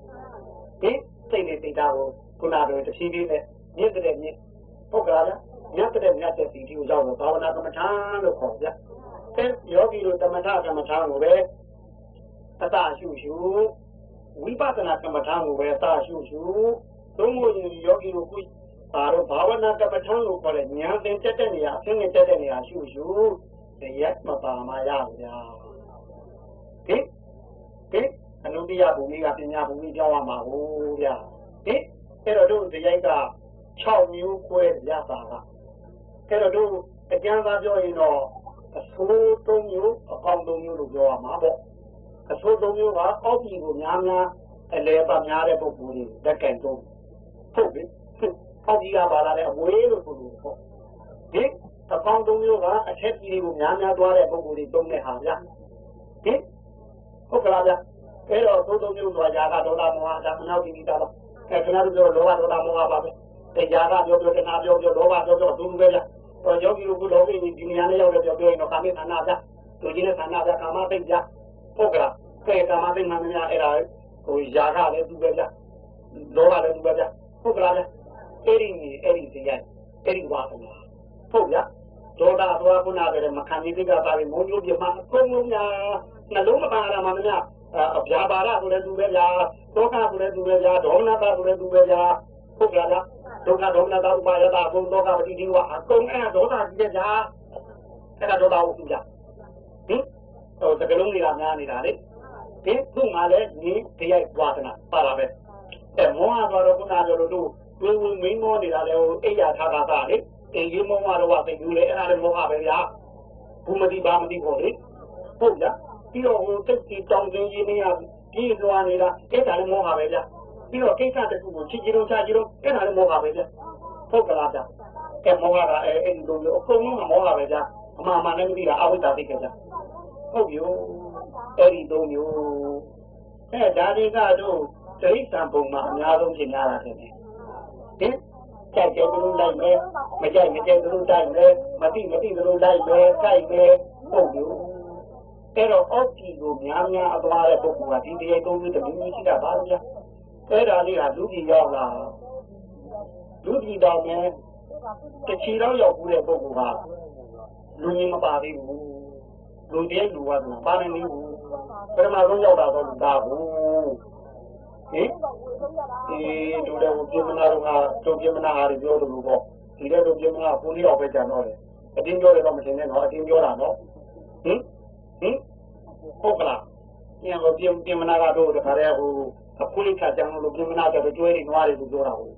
ဒီသိနေသိတာကိုခုနကတည်းကဖြည်းဖြည်းနဲ့မြင့်တဲ့မြင့်ဟုတ်ကလား မြတ်တဲ့မြတ်တဲ့စီတီကိုရောက်တော့ဘာဝနာကမ္မထာလို့ခေါ်ကြ။အဲယောဂီတို့သမထကမ္မထာကိုပဲအတရှုရှုဝိပဿနာကမ္မထာကိုပဲအတရှုရှုသုံးဖို့ရင်ယောဂီတို့ကိုပါတော့ဘာဝနာကမ္မထာကိုခေါ်တဲ့ဉာဏ်သင်တက်တဲ့နေရာအသင်ငယ်တက်တဲ့နေရာရှုရှုတရားမပါမရဘူးဗျာ။ဒီဒီအနုတ္တိယဘုံကြီးကပညာဘုံကြီးကြောင်းရမှာဟုတ်ဗျာ။ဒီအဲ့တော့တို့တရားက6မျိုးခွဲရတာက အဲ့တော့တို့အကျမ်းသာပြောရင်တော့အဆိုးသုံးမျိုးအကောင်းသုံးမျိုးလို့ပြောရမှာပေါ့အဆိုးသုံးမျိုးကအောက်ပြည်ကိုများများအလဲပါများတဲ့ပုဂ္ဂိုလ်တွေလက်ကင်သုံးဟုတ်ပြီအောက်ပြည်ကပါလာတဲ့အမွေးလို့ဆိုလို့ပေါ့ဒီအကောင်းသုံးမျိုးကအထက်ပြည်ကိုများများသွားတဲ့ပုဂ္ဂိုလ်တွေသုံးတဲ့ဟာဗျာဒီဟုတ်ကလားဗျာအဲ့တော့သုံးသုံးမျိုးဆိုတာຢာကဒေါသမောဟဒါမနောက်တိတာတော့အဲခဏတို့ပြောလောဘဒေါသမောဟပါပဲတရားကပြောပြောတနာပြောပြောလောဘပြောပြောဒုလူပဲဗျာတော့ ယောဂီတို့ကလောကီဒီနေရာနဲ့ရောက်တဲ့ပြောပြောရင်တော့ကာမိသနာဗျာသူကြီးနဲ့သနာဗျာကာမသိဗျာဟုတ်ကလားကဲကာမသိမှန်များအဲ့ဒါဟိုຢာကလည်းသူပဲဗျာလောဘလည်းသူပဲဗျာဟုတ်ကလားဗျာအဲ့ဒီနေအဲ့ဒီတရားအဲ့ဒီဝါဒနာဟုတ်ဗျာဒေါသသွားခုနကလည်းမခံနိုင်တဲ့ကပါပြီးမုံမျိုးပြမအကုန်လုံးများနှလုံးမပါရမှာမများအဗျာပါရဆိုလည်းသူပဲဗျာဒုက္ခဆိုလည်းသူပဲဗျာဒေါမနတာဆိုလည်းသူပဲဗျာဟုတ်ကြလား ဒုက္ခဒေါမနတာဥပါယတာဘုံဒုက္ခပတိတိဝအကုန်အဲ့ဒေါသကြီးတဲ့ဗျာအဲ့ဒါဒေါသဟုတ်ဗျာဟင်ဟိုတကလုံးနေတာများနေတာလေဒီသူ့မှာလည်းဒီတရားဝါဒနာပါလာပဲအဲမောဟကတော့ခုနကလိုတို့ဝင်းဝင်းမင်းမောနေတာလေဟိုအိယာထားတာကလေအိမ်ကြီးမောဟတော့သိဘူးလေအဲ့ဒါလည်းမောဟပဲဗျာဘူးမတိပါမတိပေါ့လေဟုတ်ဗျာပြီးတော့ဟိုတက်တီတောင်းတင်းရင်းနေရပြီးသွားနေတာအဲ့ဒါလည်းမောဟပဲဗျာ ပြီးတော့ကိစ္စတစ်ခုကိုချစ်ကြည်လို့ချာကြည်လို့အဲ့ဒါလည်းမောဟပဲဗျာဟုတ်ကလားဗျာအဲမောဟကအဲအဲ့ဒီလိုမျိုးအကုန်လုံးကမောဟပဲဗျာအမှန်မှန်နဲ့မသိတာအဝိဇ္ဇာသိကြဗျာဟုတ်ပြီအဲ့ဒီသုံးမျိုးအဲဒါတွေကတော့တိရစ္ဆာန်ပုံမှာအများဆုံးဖြစ်များတာတယ်ဟင်ကြိုက်တယ်သူလိုက်မယ်မကြိုက်မကြိုက်သူတိုက်မယ်မသိမသိသူလိုက်မယ်ကြိုက်မယ်ဟုတ်ပြီအဲ့တော့အောက်ကြီးကိုများများအသွားတဲ့ပုဂ္ဂိုလ်ကဒီတရားသုံးမျိုးတမျိုးမျိုးရှိတာပါဗျာ အဲ့ဒါလေးကလူကြီးရောက်လာလူကြီးတော်မယ်တချီတော့ရောက်ဘူးတဲ့ပုဂ္ဂိုလ်ကလူကြီးမပါသေးဘူးလူတည်းလူဝါဒနာပါနေနေဘူးပထမဆုံးရောက်တာတော့လူသားဘူးဟင်ဒီတို့လည်းပြမနာတော့ကတို့ပြမနာဟာပြောတယ်လို့ပေါ့ဒီလည်းတို့ပြမနာကိုလေးတော့ပဲကြံတော့တယ်အတင်းပြောတယ်တော့မတင်နဲ့တော့အတင်းပြောတာနော်ဟင်ဟင်ဟုတ်ကလားညံကိုပြပြမနာကတော့တခါတည်းဟို အခုလေးခါကြံလို့ပြမနာတော့ကျွဲနေနွားတယ်လို့ပြောတာဟုတ်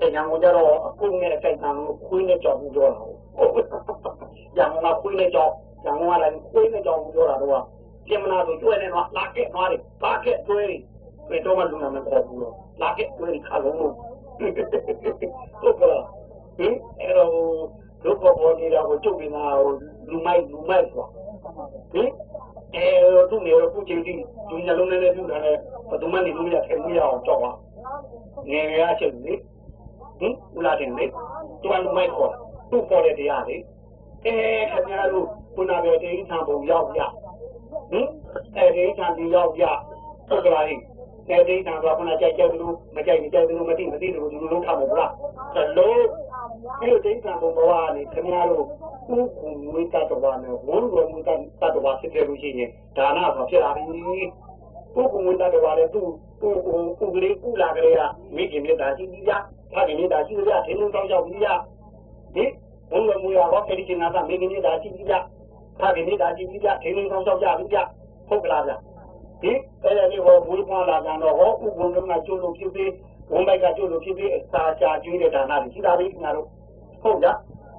အဲညံကိုကြတော့အခုနဲ့အတိုက်တန်လို့ခွေးနဲ့ကြောက်ဘူးပြောတာဟုတ်ညံကခွေးနဲ့ကြောက်ညံကလည်းခွေးနဲ့ကြောက်ဘူးပြောတာတော့ပြမနာတော့ကျွဲနေနွားလာခဲ့နွားတယ်ပါခဲ့ကျွဲတယ်ဘယ်တော့မှလူနာမခေါ်ဘူးတော့လာခဲ့ကျွဲတယ်ခါလုံးလို့ဟုတ်ကလားဟင်အဲ့တော့ဒုက္ခပေါ်နေတာကိုကျုပ်နေတာလူမိုက်လူမိုက်ဆိုဟင် အဲသူ့နေတော့ခုချိန်ထိလူညလုံးနဲ့ပြုတာနဲ့ဘယ်သူမှနေလို့မရခဲမရအောင်ကြောက်ပါငယ်ငယ်အချက်လေဟင်ဦးလာတယ်လေသူကလူမိုက်ခေါ်သူ့ပေါ်တဲ့တရားလေအဲခင်ဗျားတို့ခုနပြောတဲ့အိမ်ထံပုံရောက်ရဟင်အဲဒီအိမ်ထံဒီရောက်ရဟုတ်ကလားဟင်အဲဒီအိမ်ထံကခုနကြိုက်ကြလို့မကြိုက်မကြိုက်လို့မသိမသိလို့ဒီလိုလုံးထားမှာဗလားတလို့ အဲ့ဒီအိမ်ထံပုံဘဝကနေခင်ဗျားတို့ဥက္ကုဝိတ္တတော်နဲ့ဝန်းတော်မူတတ်တော်ဖြစ်ခဲ့လို့ရှိရင်ဒါနဆိုဖြစ်လာပြီဥက္ကုဝိတ္တတော်လည်းသူ့ကိုကိုကိုကလေးကုလာကြရမိခင်မြတ်တာရှိပြီဗျာဖခင်မြတ်တာရှိပြီဗျာထင်းလုံးတောင်းရောက်ပြီဗျာဟင်ဘုံတော်မူရတော့အဲ့ဒီချိန်ကမိခင်မြတ်တာရှိပြီဗျာဖခင်မြတ်တာရှိပြီဗျာထင်းလုံးတောင်းရောက်ကြပြီဗျာဟုတ်ကလားဗျာဒီအဲ့ဒီဟောဘုရားလာကြတော့ဟောဥက္ကုဝိတ္တကကျိုးလို့ဖြစ်ပြီး ဝန်ဘိုက်ကကျိုးလို့ဖြစ်ပြီးအစာချကျွေးတဲ့ဒါနတွေရှိတာလေခင်ဗျားတို့ဟုတ်ကြ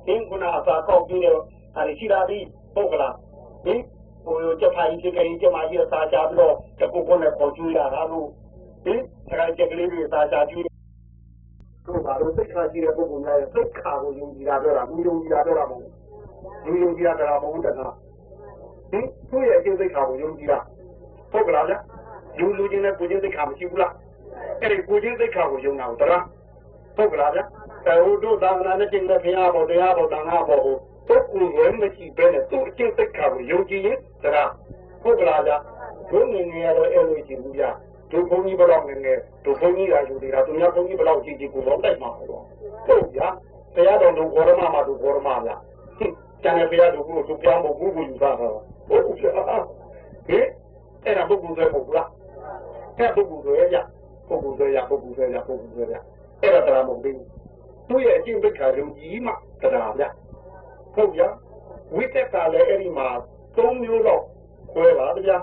သင်ခုနအစာကောက်ပြီးတော့အဲဒီရှိတာဒီဟုတ်ကလားဒီဟိုကြက်ဖိုင်ကြီးကလေးကြက်မကြီးအစာချပြီးတော့တကုတ်ကုတ်နဲ့ပေါ်ကျွေးရတာလို့ဒီအဲကြက်ကလေးတွေအစာချကျွေးတို့ဘာလို့သိခါကြည့်တဲ့ပုဂ္ဂိုလ်များရဲ့သိခါကိုယုံကြည်တာပြောတာမယုံကြည်တာပြောတာမဟုတ်ဘူးယုံကြည်တာကမဟုတ်တကားဒီသူ့ရဲ့အကျိုးသိခါကိုယုံကြည်တာဟုတ်ကလားဗျယုံလူချင်းနဲ့ကိုချင်းသိခါမရှိဘူးလား အဲ့ဒီကိုချင်းသိခါကိုယုံတာဟုတ်လားဟုတ်ကလားဗျအဲဟိုတို့သာသနာနဲ့ကျင့်တဲ့ဘုရားဘောတရားဘောတန်ခါဘောကိုပုဂ္ဂိုလ်ဝဲမရှိဘဲနဲ့သူ့အကျင့်သိခါကိုယုံကြည်ရင်တရားဟုတ်ကလားဗျဒုငငယ်ရတော့အဲ့လိုကြည့်ဘူးဗျဒုဘုန်းကြီးဘလောက်ငငယ်ဒုဘုန်းကြီးကယူနေတာသူများဘုန်းကြီးဘလောက်ကြည့်ကြည့်ကိုတော့တိုက်မှာပေါ့ဟုတ်ဗျာတရားတော်ဒုဘောရမမှာဒုဘောရမဗျကျန်တဲ့ဘုရားဒုကိုသူပြောင်းဖို့ဘူးဘူးယူတာတော့ဟုတ်ဗျာဟဲ့အဲ့ဒါပုဂ္ဂိုလ်တွေပုဂ္ဂိုလ်လားအဲ့ပုဂ္ဂိုလ်တွေရ ပုဂ္ဂိုလ်တွေရပုဂ္ဂိုလ်တွေရပုဂ္ဂိုလ်တွေရအဲ့ဒါတရားမဟုတ်ဘူးသူ့ရဲ့အကျင့်သိက္ခာယုံကြည်မှတရားဗျဟုတ်ဗျာဝိတ္တကလည်းအဲ့ဒီမှာသုံးမျိုးတော့ခွဲပါဗျာ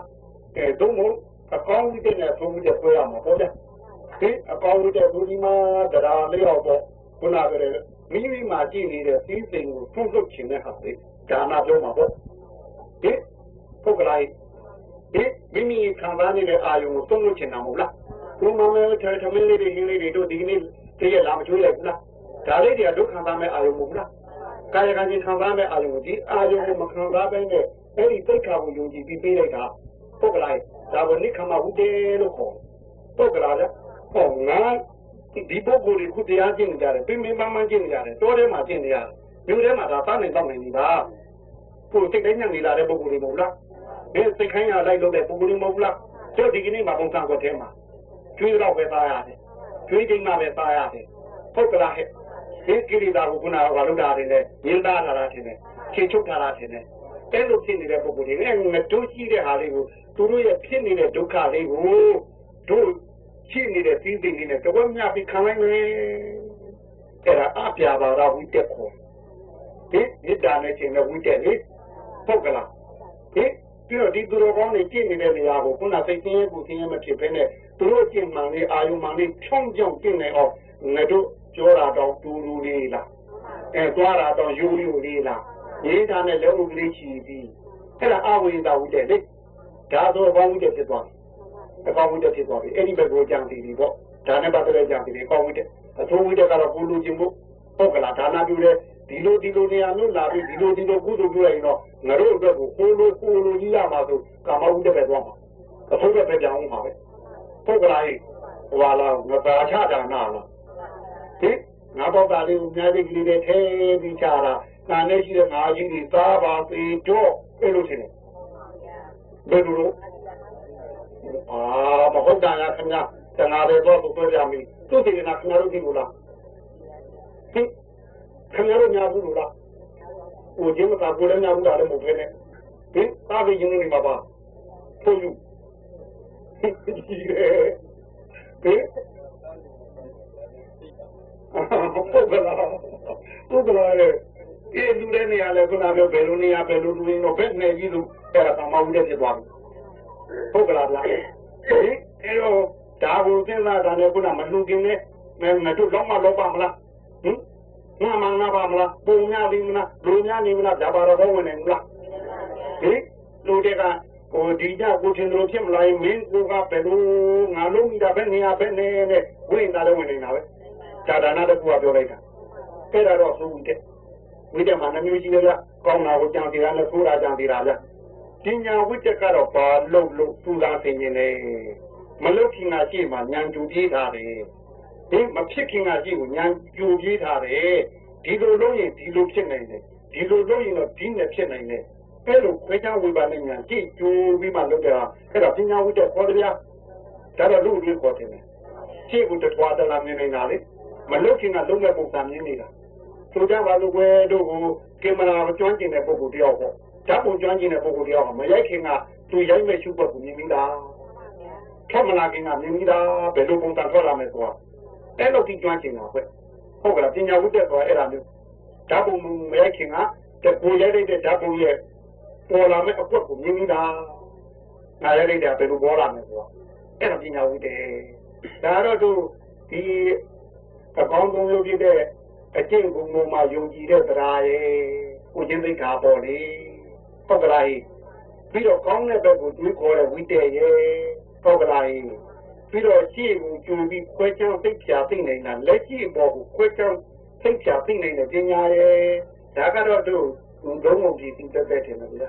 အဲသုံးမျိုးအကောင်းဝိတ္တနဲ့သုံးဝိတ္တခွဲရမှာပေါ့ဗျာဒီအကောင်းဝိတ္တဘုရားမှာတရားလေးရောက်တော့ခုနကတည်းကမိမိမှာကြည့်နေတဲ့သီးစိမ်ကိုထုံ့ထုတ်ခြင်းနဲ့ဟာလေဒါနာပြောမှာပေါ့ဒီပုဂ္ဂလိုက်ဒီမိမိခံစားနေတဲ့အာယုံကိုသုံးလို့ချင်တာမဟုတ်လား ဘုံမမဲထဲထမင်းလေးတွေဟင်းလေးတွေတို့ဒီကနေ့တည့်ရလာမကျွေးလိုက်ဘူးလားဒါလေးတွေကဒုက္ခသားမဲ့အာယုံမဟုတ်လားကာယကံကြီးခံစားမဲ့အာယုံကိုဒီအာယုံကိုမခံစားဘဲနဲ့အဲ့ဒီသိက္ခာကိုယုံကြည်ပြီးပေးလိုက်တာပုဂ္ဂလိုက်ဒါကိုနိခမဟုတ်တယ်လို့ခေါ်ပုဂ္ဂလာကဟောငါဒီပုဂ္ဂိုလ်တွေခုတရားကျင့်နေကြတယ်ပြင်းပြင်းပန်းပန်းကျင့်နေကြတယ်တောထဲမှာကျင့်နေရတယ်မြို့ထဲမှာဒါသားနေတော့နေနေတာကိုယ်စိတ်တိုင်းညံ့နေလာတဲ့ပုဂ္ဂိုလ်တွေမဟုတ်လားဘယ်စိတ်ခိုင်းရလိုက်လို့တဲ့ပုဂ္ဂိုလ်တွေမဟုတ်လားကျုပ်ဒီကနေ့မှာပုံစံကွက်ထဲမှာ ကျွေးတော့ပဲသားရတယ်ကျွေးချိန်မှပဲသားရတယ်ဟုတ်ကလားဟဲ့ဟဒီကိရိတာကိုခုနကဘာလို့တာတယ်လဲညင်သားထားတာထင်တယ်ခြေချုပ်ထားတာထင်တယ်အဲ့လိုဖြစ်နေတဲ့ပုဂ္ဂိုလ်တွေနဲ့ငတို့ရှိတဲ့ဟာလေးကိုသူတို့ရဲ့ဖြစ်နေတဲ့ဒုက္ခလေးကိုတို့ရှိနေတဲ့သီးသီးလေးနဲ့တဝက်မြပြီးခံလိုက်မယ်အဲ့ဒါအပြာပါရဝိတက်ခေါ်ဒီမေတ္တာနဲ့ခြင်းနဲ့ဝိတက်လေဟုတ်ကလားဟင်ပြီးတော့ဒီသူတော်ကောင်းတွေကြည့်နေတဲ့နေရာကိုခုနစိတ်ဆင်းရဲကိုဆင်းရဲမဖြစ်ဘဲနဲ့ သူတို့ကြင်မှန်လေးအာယုမှန်လေးဖြုံးကြောင်ကြည့်နေအောင်ငါတို့ပြောတာတော့တူတူလေးလားအဲသွားတာတော့ယူယူလေးလားရေးတာနဲ့လက်ဥကလေးချီပြီးအဲ့ဒါအဝိဇ္ဇဝိတက်လေဒါဆိုအကောင်းဝိတက်ဖြစ်သွားပြီအကောင်းဝိတက်ဖြစ်သွားပြီအဲ့ဒီဘက်ကိုကြံစီပြီပေါ့ဒါနဲ့ပတ်သက်တဲ့ကြံစီပြီအကောင်းဝိတက်အဆိုးဝိတက်ကတော့ကိုလူချင်းဖို့ဟုတ်ကလားဒါနာပြုတဲ့ဒီလိုဒီလိုနေရာမျိုးလာပြီးဒီလိုဒီလိုကုသိုလ်ပြုလိုက်ရင်တော့ငါတို့အတွက်ကိုကိုလိုကိုလိုကြီးရမှာဆိုကာမဝိတက်ပဲသွားမှာအဆိုးတဲ့ပဲကြောင်းမှာပဲ ဟုတ်ကလားဟိုလာငါသာချတာနာလားဟင်ငါတော့တာလေးကိုများသေးကလေးတွေထဲပြီးချတာနာနဲ့ရှိတဲ့ငါကြီးတွေသားပါသေးတော့အဲ့လိုထင်တယ်ဘယ်လိုအာမဟုတ်တာလားခင်ဗျာတနာတွေတော့သူပြောကြမီသူစီကနာခင်ဗျားတို့ဒီလိုလားဟင်ခင်ဗျားတို့ညာဘူးလို့လားဟိုကျင်းမသာကိုလည်းညာဘူးလားလည်းမဟုတ်ဘဲနဲ့ဟင်သားပြီးရင်းနေမှာပါဖုန်းယူ ဟင်ဟင်ပုဂ္ဂလာပုဂ္ဂလာလေဒီလူတွေနေရာလဲခုနပြောဘယ်လိုနေရာဘယ်လိုလူရင်းတော့ဘယ်နဲ့ကြီးလို့အဲ့ဒါမှမဟုတ်တဲ့ဖြစ်သွားပြီပုဂ္ဂလာလားဟင်အဲ့တော့ဒါကိုစဉ်းစားတာနဲ့ခုနမလူကင်းနဲ့မတို့တော့မလောက်ပါမလားဟင်ငါမနာပါမလားပုံများပြီမလားလူများနေမလားဒါပါတော့ဝင်နေမလားဟင်လူတွေက ဟိုဒီကြကိုချင်းတို့ဖြစ်မလားမင်းကိုကဘယ်လိုငါလုံးမိတာပဲနေရာပဲနေနဲ့ဝင်တာလည်းဝင်နေတာပဲဒါဒါနာတကူကပြောလိုက်တာအဲ့ဒါတော့သုံးတယ်ဝိတ္တမှာနှမျိုးရှိတယ်ဗျကောင်းတာကိုကြံစီတာနဲ့ဆိုးတာကြံစီတာဗျပညာဝိတ္တကတော့ဘာလို့လို့သူသာသိနေလဲမလုခင်ကရှိမှဉာဏ်ကြူပြေးထားတယ်ဒီမဖြစ်ခင်ကရှိကိုဉာဏ်ကြူပြေးထားတယ်ဒီလိုလုပ်ရင်ဒီလိုဖြစ်နိုင်တယ်ဒီလိုလုပ်ရင်တော့ဒီနဲ့ဖြစ်နိုင်တယ် အဲ့လိုခွဲခြားဝေဘာနဲ့ဉာဏ်ကြည့်ကြိုးပြီးမှလုပ်ကြတာအဲ့တော့ပညာဝိတ္တခေါ်တယ်ဗျာဒါတော့လူတွေခေါ်တယ်ရှေ့ကိုတထွားတလာမြင်နေတာလေမလုခင်ကလုံးမဲ့ပုံစံမြင်နေတာဆိုကြပါလို့ကွယ်တို့ကိုကင်မရာကျွမ်းကျင်တဲ့ပုဂ္ဂိုလ်တယောက်ပေါ့ဓာတ်ပုံကျွမ်းကျင်တဲ့ပုဂ္ဂိုလ်တယောက်ကမရိုက်ခင်ကသူရိုက်မဲ့ရှုပ်ပတ်ကိုမြင်ပြီးသားထမလာခင်ကမြင်ပြီးသားဘယ်လိုပုံစံထွက်လာမယ်ဆိုတာအဲ့လိုဒီကျွမ်းကျင်တာပဲဟုတ်ကလားပညာဝိတ္တဆိုတာအဲ့ဒါမျိုးဓာတ်ပုံမရိုက်ခင်ကတကူရိုက်လိုက်တဲ့ဓာတ်ပုံရဲ့ ပေါ်လာမဲ့အကွက်ကိုမြင်ပြီးသားငါရိုက်လိုက်တာဘယ်လိုပေါ်လာမယ်ဆိုတာအဲ့ဒါပညာဝိတ္တဒါတော့သူဒီအကောင်းဆုံးလုပ်ဖြစ်တဲ့အကျင့်ကုံပေါ်မှာယုံကြည်တဲ့တရားရဲ့ကိုချင်းသိက္ခာပေါ်လေဟုတ်ကလားပြီးတော့ကောင်းတဲ့ဘက်ကိုတွေးခေါ်တဲ့ဝိတ္တရဲ့ဟုတ်ကလားပြီးတော့ရှေ့ကိုကြုံပြီးခွဲချောင်းသိဖြာသိနေတာလက်ရှိပေါ်ကိုခွဲချောင်းသိဖြာသိနေတဲ့ပညာရဲ့ဒါကတော့တို့ ဒုံမုံကြီးသိတတ်တဲ့တယ်ဗျာ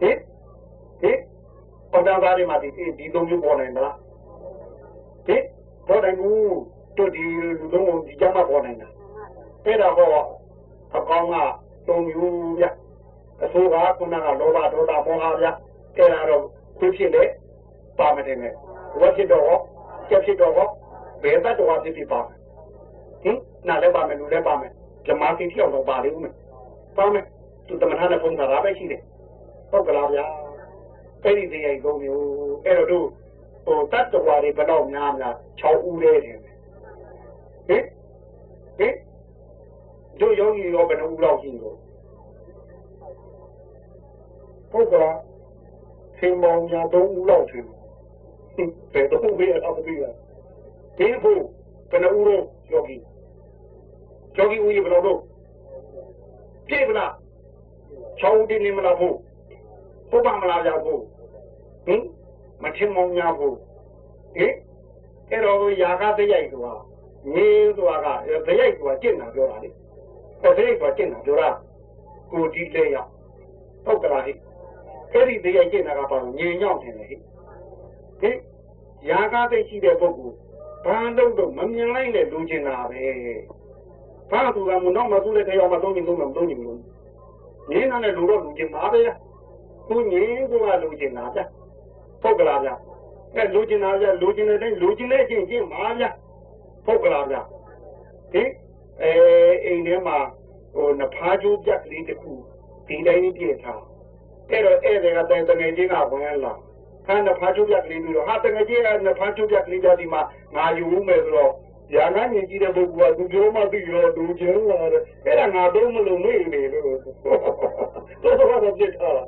ဟင်ဟင်ပေါ်တာသားတွေမှာဒီဒီသုံးမျိုးပေါ်နိုင်မလားဟင်ပေါ်နိုင်ဘူးတို့ဒီလူလုံးဒီကြမှာပေါ်နိုင်တာအဲ့ဒါတော့အကောင်းကသုံးမျိုးဗျအဆိုးကခုနကလောဘဒေါသမောဟဗျအဲ့ဒါတော့သူဖြစ်လေပါမတယ်နဲ့ဝတ်ဖြစ်တော့ကျက်ဖြစ်တော့ဘယ်ဘတ်တော်ဖြစ်ဖြစ်ပါဟင်နားလည်းပါမယ်လူလည်းပါမယ်ဇမားတိတိအောင်တော့ပါလိမ့်မယ် ပါမယ်သူတမန်နဲ့ပုံစံရာပဲရှိတယ်ဟုတ်ကလားဗျာအဲ့ဒီတရားကြီးသုံးမျိုးအဲ့တော့တို့ဟိုတတ်တော်တွေဘယ်တော့များများ6ဦးလေးတယ်ဟင်ဟင်တို့ယောဂီရောဘယ်နှဦးလောက်ရှိလို့ဟုတ်ကလားသင်မောင်ညာ၃ဦးလောက်ရှိဘယ်တော့ဘယ်အပ်ပြီးလဲဒီဖို့ဘယ်နှဦးရောယောဂီယောဂီဦးရေဘယ်လောက်တော့ ပြည့်ဗလား6ဦးတည်းနေမလားဖို့ပုပ္ပမလားကြဖို့ဟင်မထင်မောင်ညာဖို့ဟင်အဲ့တော့ယာကတရိုက်ဆိုတာငင်းဆိုတာကတရိုက်ဆိုတာကျင့်တာပြောတာလေတရိုက်ဆိုတာကျင့်တာပြောတာကိုဒီလေးရောက်ဟုတ်ကလားဟိအဲ့ဒီတရိုက်ကျင့်တာကဘာလို့ငြင်ညောင်းတယ်လေဟိဟိယာကသိရှိတဲ့ပုဂ္ဂိုလ်ဘာလို့တော့မမြင်လိုက်နဲ့လူကျင်တာပဲ ဘာသူကမတော့မသူတဲ့တရားမသုံးရင်သုံးမှာမသုံးရင်လို့ငင်းနေတဲ့လူတော့လူကျင်ပါပဲသူငင်းဆိုတာလူကျင်တာဗျဟုတ်ကလားဗျအဲလူကျင်တာဗျလူကျင်တဲ့တိုင်းလူကျင်တဲ့ချင်းချင်းပါဗျဟုတ်ကလားဗျဟင်အဲအိမ်ထဲမှာဟိုနဖားကျိုးပြက်ကလေးတစ်ခုဒီတိုင်းကြီးပြည့်ထားအဲ့တော့ဧည့်သည်ကတိုင်တငယ်ချင်းကဝင်လာခန်းနဖားကျိုးပြက်ကလေးပြီးတော့ဟာတငယ်ချင်းကနဖားကျိုးပြက်ကလေးကြဒီမှာငါယူမယ်ဆိုတော့ ရာငန်းမြင်ကြည့်တဲ့ပုဂ္ဂိုလ်ကသူပြောမှသိရောသူချင်းလာတယ်အဲ့ဒါငါတော့မလုံမေ့နေလို့တော့တော့ပြစ်ထား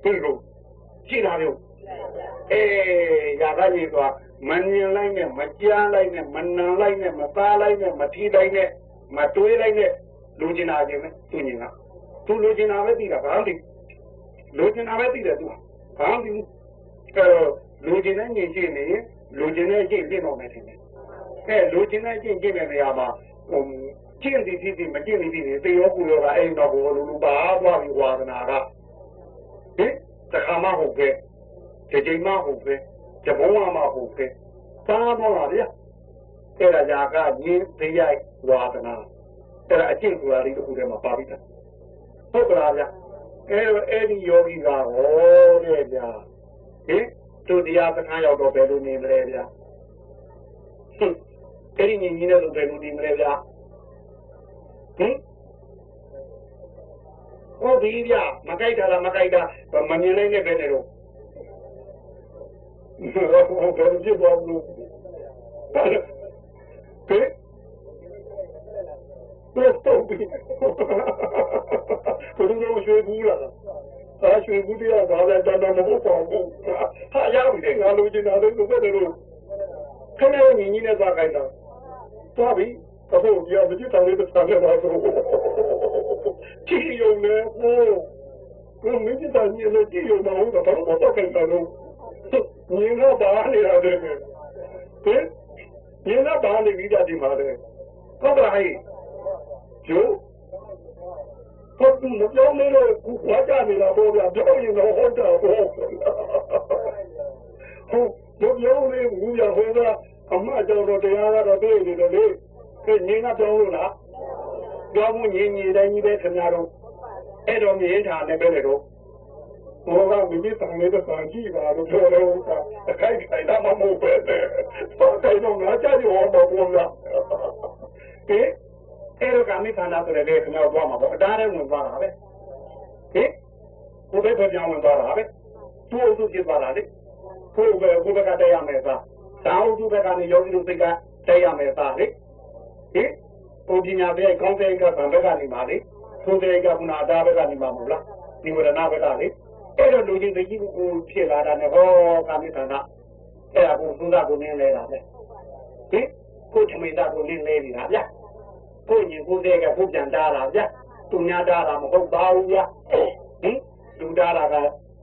တာဘုရားမပြောနဲ့ယူပါရင်ဘာမှဖြစ်ဘူးရာငန်းမြင်ပြောတာဗျာဟင်စိတ္တသလားဗျာတူတော့လေဟင်မျိုးလည်းမျိုးလည်းရှိမှာပါဗျာဘုရားပေါ်လိုက်မှသူ့ညီလေးကပေါ်လာတာလေဟင်အာဒီကျိုးပြကလေးမင်းမတော့ငါတော့မယ်ဆိုတော့ဘယ်နဲ့တော့အဲ့ခါကျမှသူ့ညီလေးကပေါ်လာဟဲ့ငါတော့မလို့ဗျာမေ့နေလို့အဲ့ဒီဆိုဒီလိုရှိတာမျိုးအေးရာကကြီးကမမြင်လိုက်နဲ့မကြားလိုက်နဲ့မနံလိုက်နဲ့မသားလိုက်နဲ့မထီလိုက်နဲ့မတွေးလိုက်နဲ့လူကျင်တာခြင်းပဲသူညီကသူလူကျင်တာပဲသိတာဘာလို့လူကျင်တာပဲသိတယ်သူဘာလို့အဲလူကျင်တဲ့ညီချင်းနေလူကျင်တဲ့ကျင့်ကျင့်တော့မယ်ထင်တယ်အဲလူကျင်တဲ့ကျင့်ကျင့်တဲ့နေရာမှာဟိုကျင့်သည်ဖြစ်သည်မကျင့်သည်ဖြစ်သည်သေရောကူရောကအဲ့တော့ဘောလူလူပါသွားပြီးဝါဒနာက ဟင်တခါမှဟုတ်ကဲ့ဒီချိန်မှဟုတ်ကဲ့တဘုံမှဟုတ်ကဲ့သားတော့ပါဗျာအဲ့ဒါကြာကရင်းသေးရိုက်ဝါဒနာအဲ့ဒါအကျင့်ကူရာလေးတစ်ခုတည်းမှာပါပြီးသားဟုတ်ကလားဗျာအဲ့တော့အဲ့ဒီယောဂီကဟောတဲ့ဗျာဟင်သူတရားစခန်းရောက်တော့ဘယ်လိုနေမလဲဗျာဟင်အဲ့ဒီညီညီနဲ့ဆိုဘယ်လိုနေမလဲဗျာဟင် ဟုတ်ပြီဗျာမကြိုက်တာလားမကြိုက်တာမမြင်နိုင်တဲ့ဘယ်နဲ့တော့ဘယ်လိုဖြစ်သွားလို့ဟဲ့တော့တော့ပြီဘယ်လိုရွှေဘူးလားအာရွှေဘူးတရားဘာလဲတန်တန်မဟုတ်ပါဘူးဟာရောက်ပြီငါလိုချင်တာလို့ဆိုတဲ့လိုခဏညီညီနဲ့သွားခိုင်းတာသွားပြီအခုဒီအမကြီးတောင်းလေးတစ်ခါနဲ့ပါဆို ကြည့်ရုံနဲ့ဟိုကိုမင်းကြီးတောင်းကြီးလို့ကြည့်ရုံမဟုတ်တော့ဘာလို့တော့ခိုင်းတာလို့ညီတော့ဘာနေရတယ်ဟင်ညီတော့ဘာနေပြီးကြဒီမှာလေဟုတ်ပါဟဲ့ကျိုးဟုတ်ဘူးမပြောနေတော့ကူဝါကြနေတာပေါ့ဗျာပြောရင်တော့ဟုတ်တာပေါ့ဟုတ်မပြောနေဘူးရဟောတာအမှတ်တော်တော့တရားကတော့တွေ့နေတယ်လေခေငင်းကပြောလို့လား ပြောမှုငင်းငင်းတိုင်းကြီးပဲခင်ဗျားတို့အဲ့တော့မြင်ထားနေပဲလေတော့ဘောကမိမိတန်လေးတော့ကြည့်ပါလို့ပြောလို့အခိုက်ခိုင်တာမဟုတ်ပဲတဲ့တော့တိုင်းတော့ငါကြည့်ရောတော့ဘောလားဟင်အဲ့တော့ကာမိခန္ဓာဆိုတဲ့လေခင်ဗျားတို့မှာပေါ့အတားထဲဝင်သွားတာပဲဟင်ကိုယ်ပဲပြောင်းဝင်သွားတာပဲသူ့အုပ်စုဖြစ်သွားတာလေကိုယ်ပဲကိုယ်ဘက်ကတရားမယ်သားတောင်းသူဘက်ကနေယောဂီတို့စိတ်ကတရားမယ်သားလေဟင် ပုံပညာပဲကောင်းတဲ့ကဗံဘက်ကနေပါလေသိုးတဲ့ကကုနာတာဘက်ကနေပါမဟုတ်လားဒီဝရဏဘက်ကလေအဲ့တော့လူချင်းသိကြီးကိုဖြစ်လာတာနဲ့ဟောကာမိခန္ဓာအဲ့ဒါကိုသုဒ္ဓကိုနင်းလဲတာပဲဟင်ကိုချမေတာကိုနင်းလဲနေတာဗျကိုညင်ကိုတဲ့ကကိုပြန်တားတာဗျသူများတားတာမဟုတ်ပါဘူးဗျဟင်လူတားတာက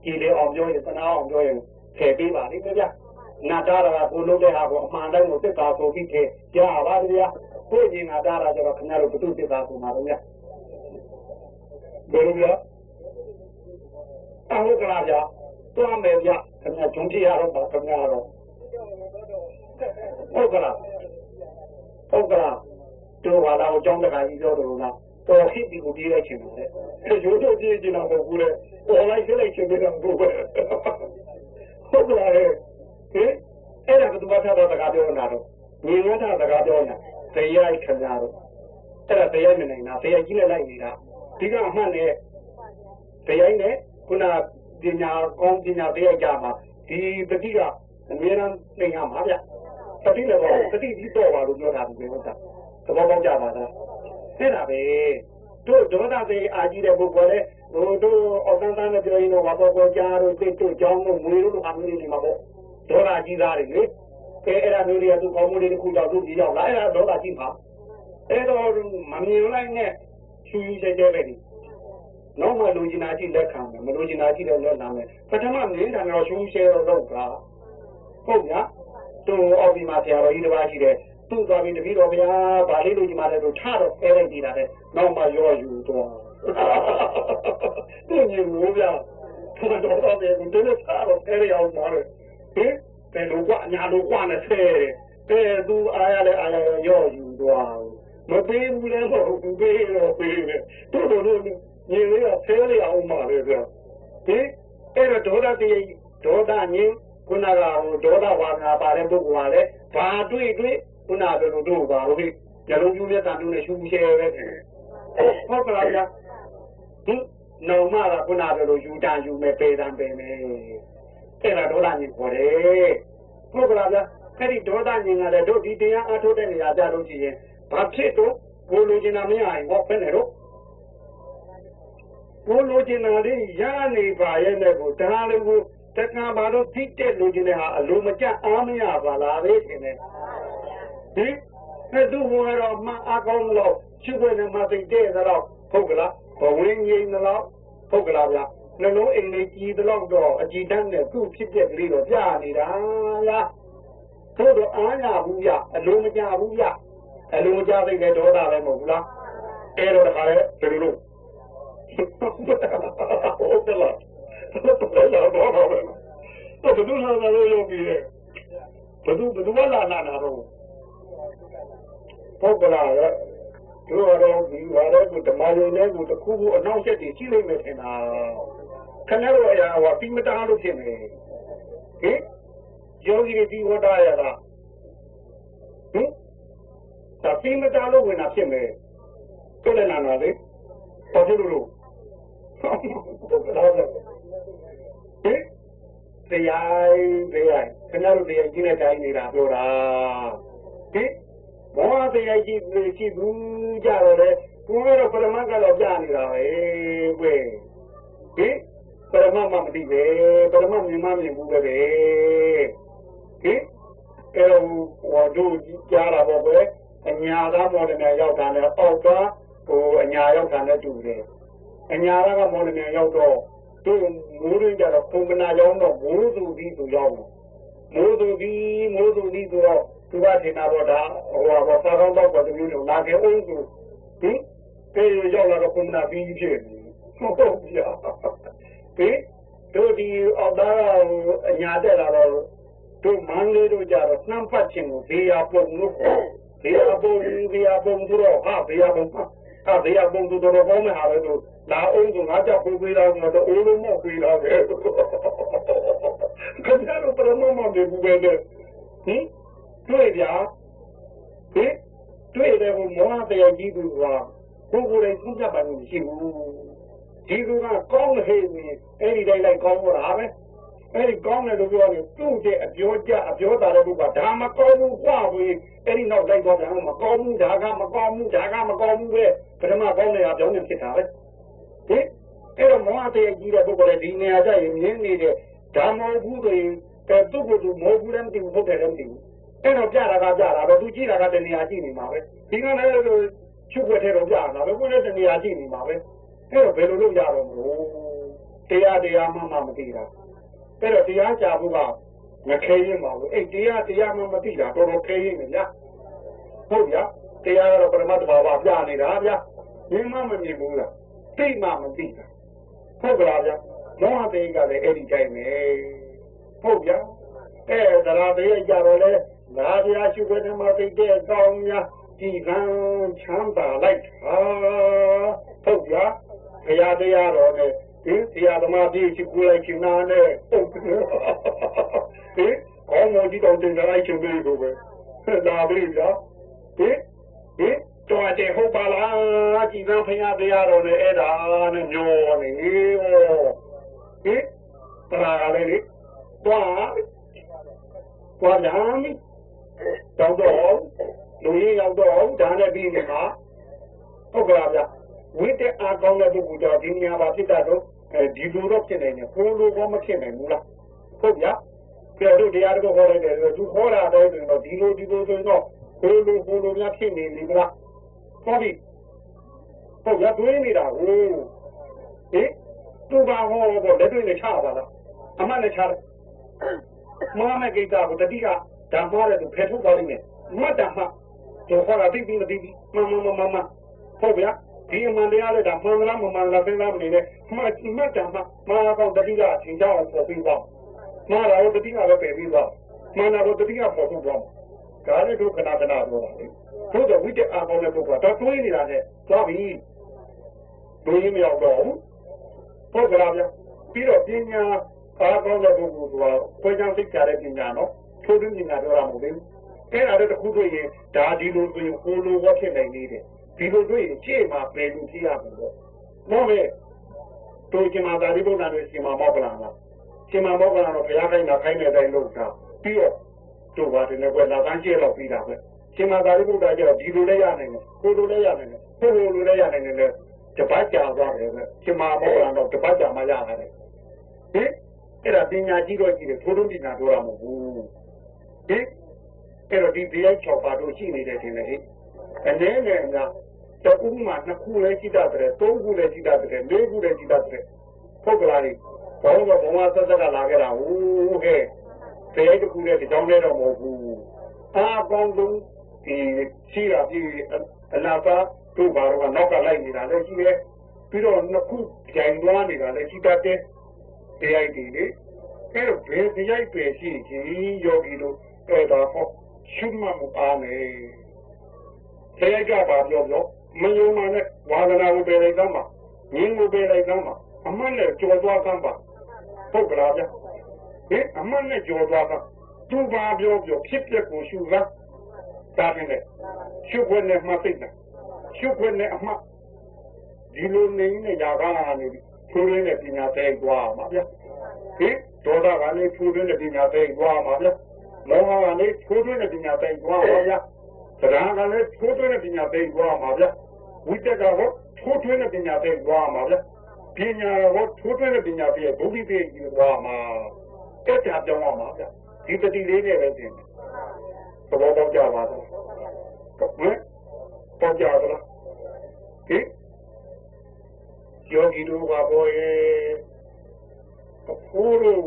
ကြည်လေအောင်ပြောရင်သနာအောင်ပြောရင်ထည့်ပေးပါလိမ့်မယ်ဗျနာတားတာကကိုလုံးတဲ့ဟာကိုအမှန်တိုင်းကိုစစ်တာဆိုပြီးထည့်ကြပါဗျာ ကိုညင်ငါတားတာကျတော့ခင်ဗျားတို့ဘုသူစစ်တာဆိုမှာဗျဘယ်လိုဗျအဟုတ်ကလားဗျာတွားမယ်ဗျခင်ဗျာဂျုံတိရတော့ပါခင်ဗျာတော့ဟုတ်ကလားဟုတ်ကလားတို့ဘာလာကိုကြောင်းတခါကြီးပြောတယ်လားတော်ခိဒီကိုပြေးလိုက်ချင်တယ်အဲရိုးရိုးပြေးချင်တာမဟုတ်ဘူးလေပေါ်လိုက်ခလိုက်ချင်တယ်တော့ဘူးပဲဟုတ်ကလားဟင်အဲ့ဒါကသူကထားတော့တကားပြောနေတာတော့ညီငန်းထားတကားပြောနေတာ တရားခင်ဗျားတို့အဲ့ဒါတရားမနိုင်တာတရားကြီးနဲ့လိုက်နေတာဒီကအမှန်နဲ့တရားနဲ့ခုနပညာကောင်းပညာတရားကြမှာဒီတတိကအမြဲတမ်းသင်ရမှာဗျတတိလည်းပေါ့တတိပြီးတော့ပါလို့ပြောတာဒီဟုတ်တာသဘောပေါက်ကြပါလားအဲ့ဒါပဲတို့ဒေါသတွေအာကြီးတဲ့ပုဂ္ဂိုလ်လေဟိုတို့အောက်တန်းတန်းနဲ့ပြောရင်တော့ဘာပေါ်ပေါ်ကြားတို့တိတ်တို့ကြောင်းတို့ငွေတို့လိုဟာမျိုးတွေမှာပေါ့ဒေါသကြီးသားတွေလေ အဲအဲ့ဒါမျိုးတွေကသူကောင်းမှုတွေတစ်ခုတော့သူကြီးရောက်လာအဲ့ဒါဒေါသကြီးပါအဲ့တော့မမြင်လိုက်နဲ့ချူချူကျကျပဲဒီနောက်မှလူကျင်နာကြည့်လက်ခံမယ်မလူကျင်နာကြည့်လည်းလက်နာမယ်ပထမမြင်တာတော့ရှူရှဲတော့တော့ကဟုတ်ဗျာသူအောက်ဒီမှာဆရာတော်ကြီးတစ်ပါးရှိတယ်သူ့သွားပြီးတပည့်တော်ဗျာဗာလေးလူကြီးမှလည်းသူထတော့ပဲလိုက်နေတာတဲ့နောက်မှရောယူတော့သူညီဘူးဗျာဘုရားတော်တော်ပဲဒီလိုစားတော့ဆဲရအောင်ပါလေဟင် ဘယ်လိုကညာလိုကနဲ့ဆဲတယ်အဲသူအားရလဲအားရရော့ယူသွားမပေးဘူးလဲမဟုတ်ဘူးပေးတော့ပေးတယ်တို့တို့တို့ညီလေးကဆဲရအောင်ပါလေဗျာဟင်အဲ့တော့ဒေါသတည်းဒေါသညင်းခုနကဟိုဒေါသဝါနာပါတဲ့ပုဂ္ဂိုလ်ကလည်းဘာတွေ့တွေ့ခုနကတို့တို့ပါလို့ညလုံးကျူးနဲ့တန်တူးနဲ့ရှူရှဲပဲဟုတ်ကလားဗျာဟင်နောင်မကခုနကတို့ယူတန်ယူမယ်ပေတံပေမယ် အဲ့ဒါဒေါသညင်းခေါ်တယ်ဟုတ်ကလားဗျာအဲ့ဒီဒေါသညင်းကလည်းတို့ဒီတရားအထုတ်တဲ့နေရာကြလို့ရှိရင်ဘာဖြစ်တော့ကိုလိုချင်တာမရရင်ဟောဖက်နေတော့ကိုလိုချင်တာလေးရနေပါရဲ့နဲ့ကိုဒါလည်းကိုတက္ကဘာတော့ထိတဲ့လိုချင်တဲ့ဟာအလိုမကျအားမရပါလားလေထင်တယ်ဟင်အဲ့သူဘုရားတော်မအကောင်းလို့ရှိခွင့်နဲ့မသိတဲ့တော့ဟုတ်ကလားဘဝင်ငိမ့်တော့ဟုတ်ကလားဗျာ နှလုံးအိမ်လေးကြည်တော့တော့အကြည်တန်းနဲ့သူ့ဖြစ်တဲ့ကလေးတော့ပြနေတာလားသို့တော့အားရဘူးဗျအလိုမကျဘူးဗျအလိုမကျသိတဲ့ဒေါသလည်းမဟုတ်ဘူးလားအဲ့တော့တခါလေဘယ်လိုလုပ်ဟုတ်ကလားဟုတ်ကလားတော့တော့ပဲတော့ဘယ်သူလာလာလို့ရုံပြီးလဲဘယ်သူဘယ်သူလာလာတာတော့ဟုတ်ကလားတို့တော့ဒီဘာလဲကိုဓမ္မယုံနဲ့ကိုတခုခုအနောက်ချက်တွေရှိလိမ့်မယ်ထင်တာ ခဏတော့အရာဟောပြီးမတားလို့ဖြစ်နေဟင်ယောဂီတွေဒီဝတ္တရလားဟင်ဒါပြီးမတားလို့ဝင်တာဖြစ်မယ်ကိုလည်းနာနာလေဘာဖြစ်လို့လို့ဟုတ်ကဲ့ဟင်တရားတရားခင်ဗျားတို့တရားကြီးနဲ့တိုင်းနေတာပြောတာဟင်ဘောတရားကြီးရှိဘူးကြတော့လေကိုယ်ကတော့ပရမတ်ကတော့ပြနေတာပဲကွယ်ဟင် ပရမတ်မှမသိပဲပရမတ်မြင်မှမြင်ဘူးပဲဟင်အဲ့တော့ဟောတို့ကြားတာပေါ့ကွယ်အညာသားမော်ဒနယ်ရောက်တာနဲ့အောက်သွားဟိုအညာရောက်တာနဲ့တူတယ်အညာကမော်ဒနယ်ရောက်တော့တို့မိုးရင်းကြတော့ပုံမနာရောက်တော့မိုးသူပြီးသူရောက်တော့မိုးသူပြီးမိုးသူပြီးဆိုတော့သူကထင်တာတော့ဒါဟိုဟာပေါ့စာကောင်းတော့တမျိုးလုံးလာခဲ့အောင်သူဟင်ပြေရောက်လာတော့ပုံမနာပြီးဖြစ်နေဟုတ်ပြ ဟင်တို့ဒီအောက်သားအညာတက်လာတော့တို့မန်းလေးတို့ကြတော့နှမ်းဖတ်ခြင်းကိုဘေးရပုံလို့ခေါ်ဘေးရပုံဘေးရပုံတို့ဟာဘေးရပုံဟာဘေးရပုံတို့တော့ကောင်းမှာပဲတို့လာအောင်ကငါကြောက်ပြေးလာတော့အိုးလုံးမောက်ပြေးလာခဲ့ခင်ဗျားတို့ပရမမမေဘူးပဲဟင်တွေ့ကြဟင်တွေ့တယ်ဘုမောဟတရားကြီးသူကကိုယ်ကိုယ်တိုင်သိကြပါလို့ရှိဘူး ဒီလူကကောင်းဟေးနေအဲ့ဒီတိုင်းလိုက်ကောင်းတော့တာပဲအဲ့ဒီကောင်းတယ်လို့ပြောရင်သူ့တဲ့အပြောကြအပြောတာတဲ့ဘုကဒါမကောင်းဘူးကွာဘူးအဲ့ဒီနောက်လိုက်တော့တယ်မကောင်းဘူးဒါကမကောင်းဘူးဒါကမကောင်းဘူးပဲပထမကောင်းတဲ့အပြောင်းနေဖြစ်တာပဲဟင်အဲ့တော့မောဟတရားကြီးတဲ့ပုဂ္ဂိုလ်လည်းဒီနေရာကျရင်မြင်နေတဲ့ဓမ္မဘူးတွေအဲသူ့ကိုယ်သူမောဘူးလည်းမသိဘူးဟုတ်တယ်လည်းမသိဘူးအဲ့တော့ပြတာကပြတာပဲသူကြည့်တာကတနေရာကြည့်နေမှာပဲဒီကလည်းလို့ချုပ်ွက်ထဲတော့ပြတာပဲကိုယ်လည်းတနေရာကြည့်နေမှာပဲ အဲ့တော့ဘယ်လိုလုပ်ကြတော့မလို့တရားတရားမှမှမသိတာအဲ့တော့တရားကြဖို့ကမခဲရင်ပါဘူးအဲ့တရားတရားမှမသိတာတော်တော်ခဲရင်ဗျာဟုတ်ဗျာတရားကတော့ပရမတ်တဘာဝပြနေတာဗျာမြင်မှမမြင်ဘူးလားသိမှမသိတာဟုတ်ကလားဗျာမောဟတေကလည်းအဲ့ဒီတိုင်းပဲဟုတ်ဗျာအဲသရတေကြတော့လေငါပြာရှိခွင့်မှာသိတဲ့ကောင်းများဒီကံချမ်းသာလိုက်ဟာဟုတ်ဗျာ ဘုရားတရားတော်နဲ့ဒီတရားသမားကြီးရှိကူလိုက်ချင်နာနဲ့ဟုတ်ဟင်ကောင်းမကြီးတော်တင်လိုက်ချင်ပြီကိုပဲဒါပြီဗျာဟင်ဟင်တော်တယ်ဟုတ်ပါလားကြည်သာဖယားတရားတော်နဲ့အဲ့ဒါနဲ့ညောနေဟင်တရားလေးလေတွားတွားလာမီတောင်းတော့လူကြီးရောက်တော့ဒါနဲ့ပြီးနေမှာဟုတ်ကလားဗျ ဝိတ္တအာကောင်းတဲ့ပုဂ္ဂိုလ်တော်ဒီနေရာပါဖြစ်တာတော့အဲဒီလိုတော့ဖြစ်နေတယ်ဘုံလိုကောမဖြစ်နိုင်ဘူးလားဟုတ်ဗျာကျော်တို့တရားတော်ဟောလိုက်တယ်သူဟောတာတော့ဒီလိုဒီလိုဒီလိုဆိုတော့ဘုံလိုဘုံလိုများဖြစ်နေပြီလားဟုတ်ပြီဟုတ်ရတွေးနေတာဟိုဟင်သူပါဟောတော့လက်တွေ့နဲ့ချပါလားအမှန်နဲ့ချတယ်မမကိစ္စကိုတတိကဓမ္မရတဲ့ဖယ်ထုတ်ပါလိမ့်မယ်မတ်တမှတော့ဟောတာသိပြီးမသိပြီးမမမမမဟုတ်ဗျာ ဒီအမှန်တရားလည်းဒါမှန်လားမမှန်လားသိလားမနေနဲ့မှတ်မှတ်တယ်မှမာကောင်တတိကအချင်းကြောင်းပေါ်ပြီးတော့မာရာကိုတတိကလည်းပယ်ပြီးတော့မာနာကိုတတိကပေါ်ထုတ်တော့ဒါလည်းတို့ခဏခဏပြောတာလေတို့တော့ဝိတ္တအာကောင်းတဲ့ပုဂ္ဂိုလ်ကတော့တွေးနေတာနဲ့သွားပြီတွေးမရောက်တော့ဘူးဟုတ်ကလားဗျပြီးတော့ပညာအားကောင်းတဲ့ပုဂ္ဂိုလ်ကခွဲခြားသိကြတဲ့ပညာနော်ထိုးတွင်းပညာပြောတာမဟုတ်ဘူးအဲ့ဒါလည်းတစ်ခုတွေ့ရင်ဒါဒီလိုဆိုရင်ဟိုလိုဝတ်ဖြစ်နိုင်နေတယ် ဒီလိုတွေ့ရင်ရှေ့မှာပဲလူကြည့်ရမှာပေါ့နော်ပဲတို့ကျင်မာတာဒီဘုရားနဲ့ရှင်မာမောကလန်လားရှင်မာမောကလန်တော့ဘုရားခိုင်းတာခိုင်းတဲ့အတိုင်းလုပ်တာပြီးတော့တို့ပါတယ်နဲ့ကွယ်လာတန်းကျဲတော့ပြီးတာပဲရှင်မာတာဒီဘုရားကျတော့ဒီလိုလည်းရနိုင်တယ်ကိုလိုလည်းရနိုင်တယ်ကိုလိုလိုလည်းရနိုင်တယ်လေတပတ်ကြာသွားတယ်ပဲရှင်မာမောကလန်တော့တပတ်ကြာမှရတယ်ဟင်အဲ့ဒါပညာကြီးတော့ကြီးတယ်ထိုးထုံးပညာပြောတာမဟုတ်ဘူးဟင်အဲ့တော့ဒီဘိယ6ပါတို့ရှိနေတယ်တင်လေဟင် အနေနဲ့ကတခုမှနှစ်ခုလည်းရှိတတ်တယ်သုံးခုလည်းရှိတတ်တယ်လေးခုလည်းရှိတတ်တယ်ပုဂ္ဂလာတွေဘောင်းတော့ဘုံဝဆက်ဆက်ကလာခဲ့တာဟိုးဟဲ့တရားတစ်ခုနဲ့ဒီကြောင်းနဲ့တော့မဟုတ်ဘူးအာကောင်းဆုံးဒီရှိတာပြီးအနာပါတို့ဘာတော့နောက်ကလိုက်နေတာလည်းရှိတယ်ပြီးတော့နှစ်ခုကြိုင်သွားနေတာလည်းရှိတတ်တယ်တရားတွေလေအဲ့တော့ဘယ်တရားပဲရှိချင်းယောဂီတို့အဲ့ဒါဟောရှုမှတ်မှုအားမယ် တရားကြပါပြောပြောမယုံမှနဲ့ဝါဒနာကိုပယ်လိုက်သမ်းပါငင်းကိုပယ်လိုက်သမ်းပါအမှန်နဲ့ကြော်သွားသမ်းပါဟုတ်ကလားဗျဟင်အမှန်နဲ့ကြော်သွားသမ်းသူပါပြောပြောဖြစ်ပျက်ကိုရှုလားဒါဖြင့်လေရှုခွင့်နဲ့မှတ်သိတာရှုခွင့်နဲ့အမှတ်ဒီလိုနေနေရတာနေပြီထိုးရင်းနဲ့ပညာသိသွားမှာဗျဟင်ဒေါသကလည်းထိုးရင်းနဲ့ပညာသိသွားမှာဗျမောဟကလည်းထိုးရင်းနဲ့ပညာသိသွားမှာဗျ တရားကလည်းထိုးထွင်းတဲ့ပညာသိသွားမှာဗျဝိတက်ကဟောထိုးထွင်းတဲ့ပညာသိသွားမှာဗျပညာဟောထိုးထွင်းတဲ့ပညာသိဘုဒ္ဓိသိကြီးသွားမှာတက်ကြပြောင်းသွားမှာဗျဒီတတိလေးနဲ့ပဲသင်တယ်သဘောပေါက်ကြပါတော့ဟမ်ပေါက်ကြသလားဟင်ယောဂီတို့ကဘောရဲ့ဖိုးတို့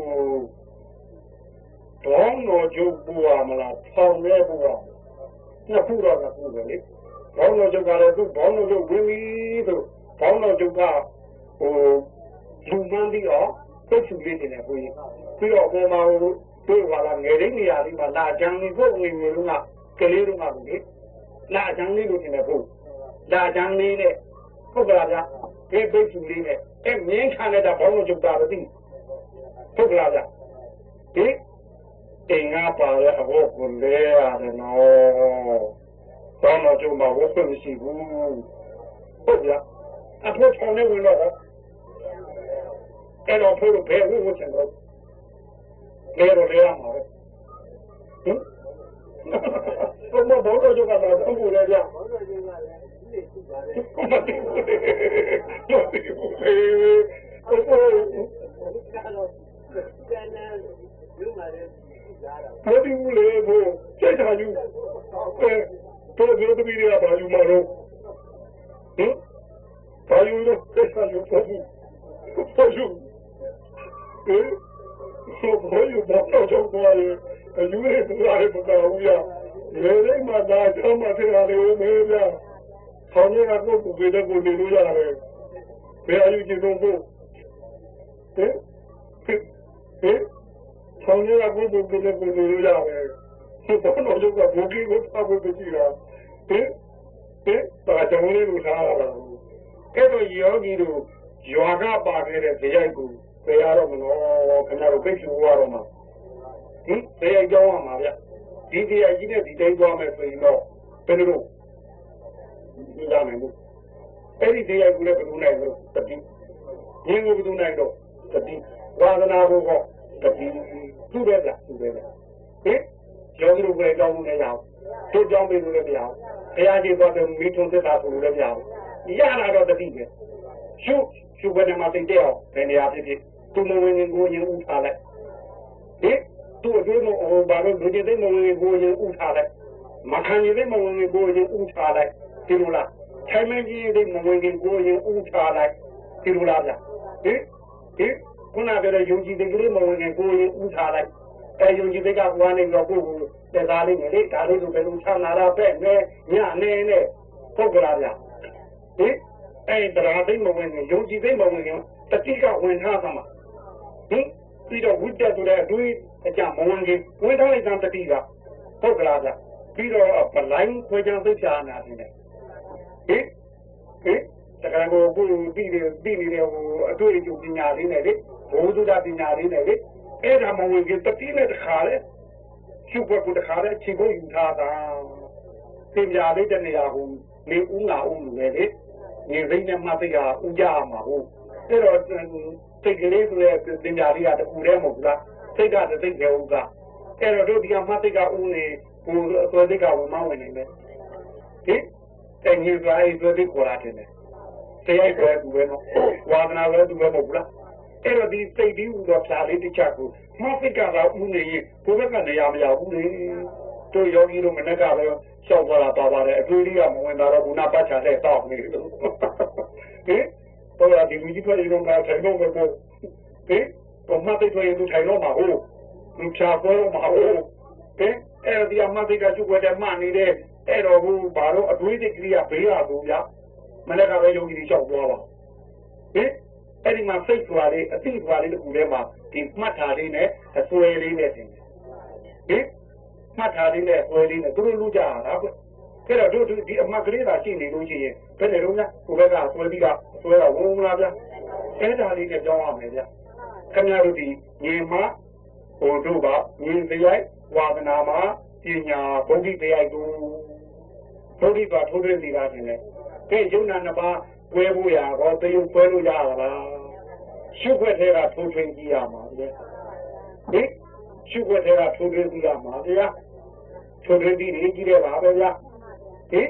တောင်းတော်ကျုပ်ပူရမလားဖောင်နေပူရမလား နှစ်ခုတော့နှစ်ခုပဲလေဘောင်းတော်ကျုပ်ကလည်းသူ့ဘောင်းတော်ကျုပ်ဝင်ပြီဆိုဘောင်းတော်ကျုပ်ကဟိုလူမှန်းပြီးတော့သိချူလေးနေတယ်ဘုရားပြီးတော့ဟိုမှာဟိုတို့ကလာငယ်လေးနေရာလေးမှာလာချမ်းလေးကိုငယ်ငယ်လုံးကကလေးလုံးကလေလာချမ်းလေးလို့နေတယ်ဘုလာချမ်းလေးနဲ့ဟုတ်ကလားဗျာဒီသိချူလေးနဲ့အဲမြင်းခံတဲ့ဘောင်းတော်ကျုပ်တာလည်းသိဟုတ်ကလားဗျာဒီ တင်ငါပါတဲ့အဖို့ကိုလဲရတယ်နော်။တောင်းတော့ကျုံမှာဝတ်ခွင့်မရှိဘူး။ဟုတ်ဗျာ။အဖို့ဆောင်နေဝင်တော့အဲ့တော့ဖို့ဘယ်ဝတ်ဝတ်ချင်တော့လဲတော့လဲရမှာပဲ။ဟင်ဘုမဘောတော့ကျုံကတော့အဖို့လဲဗျာ။ဘောတော့ကျုံကလည်းဒီလိုရှိပါတယ်။ဟုတ်တယ်။ဟုတ်တယ်။ဘောဒီမူလေဘို့စိတ်ထားယူအဲတို့တို့တပီးရပါယူမလို့ဟင်ဘာယူလို့စိတ်ထားယူဖို့ဖို့ယူဟင်ဆိုဘောယူဘောတော့တော့ပေါ်ရအယူ ရတူရတယ်မကောင်းဘူးရလေလေမှာဒါကြောင့်မထရတယ်ဦးမေးဗျာခေါင်းရကကိုကိုတဲ့ကိုနေလို့ရတယ်ဘယ်အယူကြည့်တော့ဖို့ဟင်ဟင် ဆောင်းရကဘုဒ္ဓကိုလည်းကိုလိုရရတယ်။ဒီတော့တော့ကဘုကိကိုဖတ်ဖို့ကြည့်တာ။ဟင်ဟင်ပါကြောင့်လေးလို့ထားတာ။အဲ့တော့ယောဂီတို့ယွာကပါခဲ့တဲ့ဇယိုက်ကိုပြရတော့မလို့ခင်ဗျားတို့သိချင်ရတော့မှာ။ဟင်ဇယိုက်ကြောင်းရမှာဗျ။ဒီဇယိုက်ကြီးနဲ့ဒီတိုင်းသွားမယ်ဆိုရင်တော့ဘယ်လိုဒီလာမယ်လို့အဲ့ဒီဇယိုက်ကိုလည်းဘယ်လိုနိုင်လို့တတိ။ရင်းကိုဘယ်လိုနိုင်တော့တတိဝါဒနာကိုကတတိ သူ့ပဲလားသူ့ပဲလားဟင်ယောဂီတို့ပဲကြောင်းနေရအောင်သူ့ကြောင်းပေးလို့လည်းမရအောင်ဘုရားကြီးတော့မိထုံသက်တာဆိုလို့လည်းမရအောင်ရတာတော့တတိပဲရှုရှုဘယ်နဲ့မှသိတဲ့အောင်ဘယ်နေရာဖြစ်ဖြစ်သူမဝင်ရင်ကိုရင်ဥထားလိုက်ဟင်သူ့အကျိုးမဟိုဘာလို့လူကြီးသိမဝင်ကိုရင်ဥထားလိုက်မခံရသိမဝင်ကိုရင်ဥထားလိုက်ဒီလိုလားထိုင်မင်းကြီးသိမဝင်ကိုရင်ဥထားလိုက်ဒီလိုလားဗျဟင်ဟင် ခုနပြောတဲ့ယုံကြည်တဲ့ကလေးမဝင်ခင်ကိုရင်ဥထားလိုက်အဲယုံကြည်တဲ့ကဝမ်းနေတော့ကိုယ်ကိုတက်သားလေးနဲ့လေဒါလေးဆိုဘယ်လိုချမ်းသာတာပဲ့နေညနေနဲ့ပုတ်ကြလားဗျဟင်အဲ့တရားသိမဝင်ရင်ယုံကြည်သိမဝင်ရင်တတိကဝင်ထားသမှာဟင်ပြီးတော့ဝိတ္တဆိုတဲ့အတွေးအကြမဝင်ခင်ဝင်ထားလိုက်တဲ့တတိကဟုတ်ကလားဗျပြီးတော့ဗလိုင်းခွေချမ်းသိချာနာတယ်ဟင်ဟင်တကယ်ကိုကိုပြီးတယ်ပြီးနေတဲ့ဟိုအတွေ့အကြုံပညာလေးနဲ့လေ ဘုဒ္ဓပညာလေးနဲ့လေအဲ့ဒါမဝင်ခင်တတိနဲ့တခါလေရှုပ်ွက်ကိုတခါလေချိန်ကိုယူထားတာပညာလေးတဲ့နေရာကိုနေဦးငါဦးလူပဲလေနေသိနဲ့မှသိတာဥကြမှာဟုတ်အဲ့တော့စိတ်ကလေးဆိုတဲ့ပညာလေးကတခုတည်းမဟုတ်ဘူးလားစိတ်ကတသိတဲ့ဥစ္စာအဲ့တော့တို့ဒီကမှသိကဦးနေဟိုအသွေးသိကဝင်မဝင်နေမယ်ဟင်အဲ့ဒီကအဲ့သွေးသိခေါ်လာတယ်တရားပဲသူပဲနော်ဝါဒနာပဲသူပဲမဟုတ်ဘူးလား အဲ့တော့ဒီစိတ်ဒီဟူသောဖြာလေးတစ်ချက်ကိုမှသိကတော့ဦးနေရင်ဘုဘကနေရာမရဘူးလေတို့ယောဂီတို့မနေ့ကပဲရှောက်သွားတာပါပါတယ်အတွေးလေးကမဝင်တော့ဘူးနာပတ်ချတဲ့တောက်နေလို့ဟင်တော့ဒီလူကြီးတွေတော့ကထိုင်တော့မဟုတ်ဟင်ဘာမှသိတွေ့ရင်သူထိုင်တော့မှာဟုတ်လူချာပေါ်မှာဟုတ်ဟင်အဲ့ဒီအမှသိကကျုပ်ကတည်းကမှနေတဲ့အဲ့တော့ဘူးဘာလို့အတွေးတွေကလေးကဘေးရဘူးဗျာမနေ့ကပဲယောဂီတွေလျှောက်သွားပါဟင် အဲ့ဒီမှာစိတ်သွားလေးအသိသွားလေးတခုထဲမှာဒီမှတ်ထားလေးနဲ့အစွဲလေးနဲ့တင်တယ်ဟင်မှတ်ထားလေးနဲ့အစွဲလေးနဲ့သူတို့လူကြတာကွအဲ့တော့တို့ဒီအမှတ်ကလေးသာရှိနေလို့ရှိရင်ဘယ်နဲ့တော့လဲကိုဘက်ကဆွဲပြီးတော့ဆွဲတော့ဝုန်းလာဗျအဲ့ဒါလေးနဲ့ကြောင်းရမယ်ဗျခင်ဗျားတို့ဒီညီမဟိုတို့ကညီစရိုက်ဝါဒနာမှာပညာဗုဒ္ဓတရားတို့ဗုဒ္ဓကထိုးထွင်းနေတာတင်တယ်ကဲယုံနာနှစ်ပါး ကွဲဖို့ရတော့တယုတ်ကွဲလို့ရတာလားရှုခွက်ထဲကထိုးထွင်းကြည့်ရမှာဗျဟင်ရှုခွက်ထဲကထိုးထွင်းကြည့်ရမှာဗျာထိုးထွင်းကြည့်နေကြည့်ရပါပဲဗျာဟင်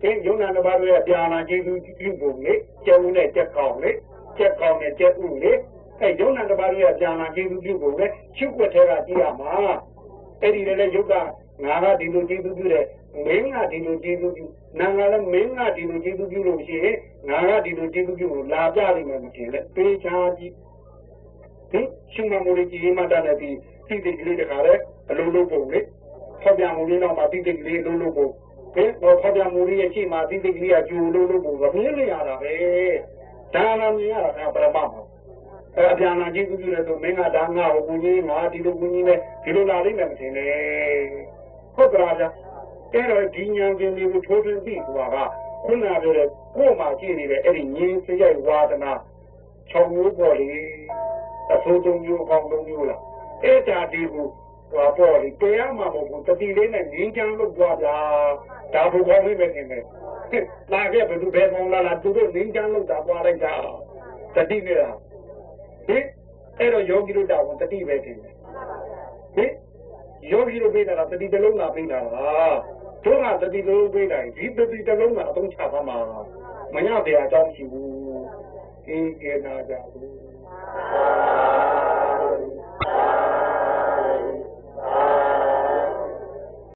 ဒီယုံနာနှစ်ပါးရဲ့ပြာနာကျေးဇူးပြုပုံလေကျုံနဲ့ကြက်ကောင်းလေကြက်ကောင်းနဲ့ကြက်ဥလေအဲယုံနာတစ်ပါးရဲ့ပြာနာကျေးဇူးပြုပုံလေရှုခွက်ထဲကကြည့်ရမှာအဲ့ဒီလည်းယုတ်ကငါကဒီလိုကျေးဇူးပြုတယ် မင်းကဒီလိုကျေးဇူးပြုနာငါလည်းမင်းကဒီလိုကျေးဇူးပြုလို့ရှိရင်ငါကဒီလိုကျေးဇူးပြုလို့လာပြလိမ့်မယ်မထင်နဲ့ပေးချာကြည့်ဟင်ရှင်မမိုးလေးကြီးမှတတ်တဲ့ဒီစိတ်ကလေးတခါလဲအလုံးလုံးပုံလေဖောက်ပြန်မှုလေးတော့မှစိတ်ကလေးအလုံးလုံးပုံဘယ်တော့ဖောက်ပြန်မှုလေးရဲ့ရှိမှစိတ်ကလေးကကျူလုံးလုံးပုံမမြင်ရတာပဲဒါနာမြင်ရတာကပရမတ်မှာအဲအပြန်လာကြည့်ကြည့်ရတော့မင်းကဒါငါ့ကိုကိုကြီးငါဒီလိုကိုကြီးနဲ့ဒီလိုလာလိမ့်မယ်မထင်နဲ့ဟုတ်ကလားဗျ အဲ့တော့ဒီဉာဏ်ပင်တွေကိုထိုးထွင်းပြီးကွာကခုနပြောတဲ့ကိုယ်မှာကြည့်နေတဲ့အဲ့ဒီဉာဏ်စရိုက်ဝါဒနာ၆မျိုးပေါ်လေအဆိုးသုံးမျိုးအကောင်းသုံးမျိုးလားအဲ့ဒါဒီကိုဟောပေါ်လေတရားမှာမဟုတ်ဘူးတတိလေးနဲ့ငင်းချမ်းလို့ကြွားဗျာဒါဘုကောင်းလေးပဲနေတယ်လာခဲ့ဘယ်သူဘယ်ကောင်လာလာသူတို့ငင်းချမ်းလို့တာသွားလိုက်တာတတိနဲ့လားဟင်အဲ့တော့ယောဂီတို့တာဝန်တတိပဲတင်တယ်ဟင်ယောဂီတို့ပေးတာကတတိတလုံးလာပေးတာလား တို့ကတတိတလုံးပေးတိုင်းဒီတတိတလုံးကအသုံးချပါမှာမရတဲ့အကြောင်းရှိဘူးအေးကေနာကြဘူး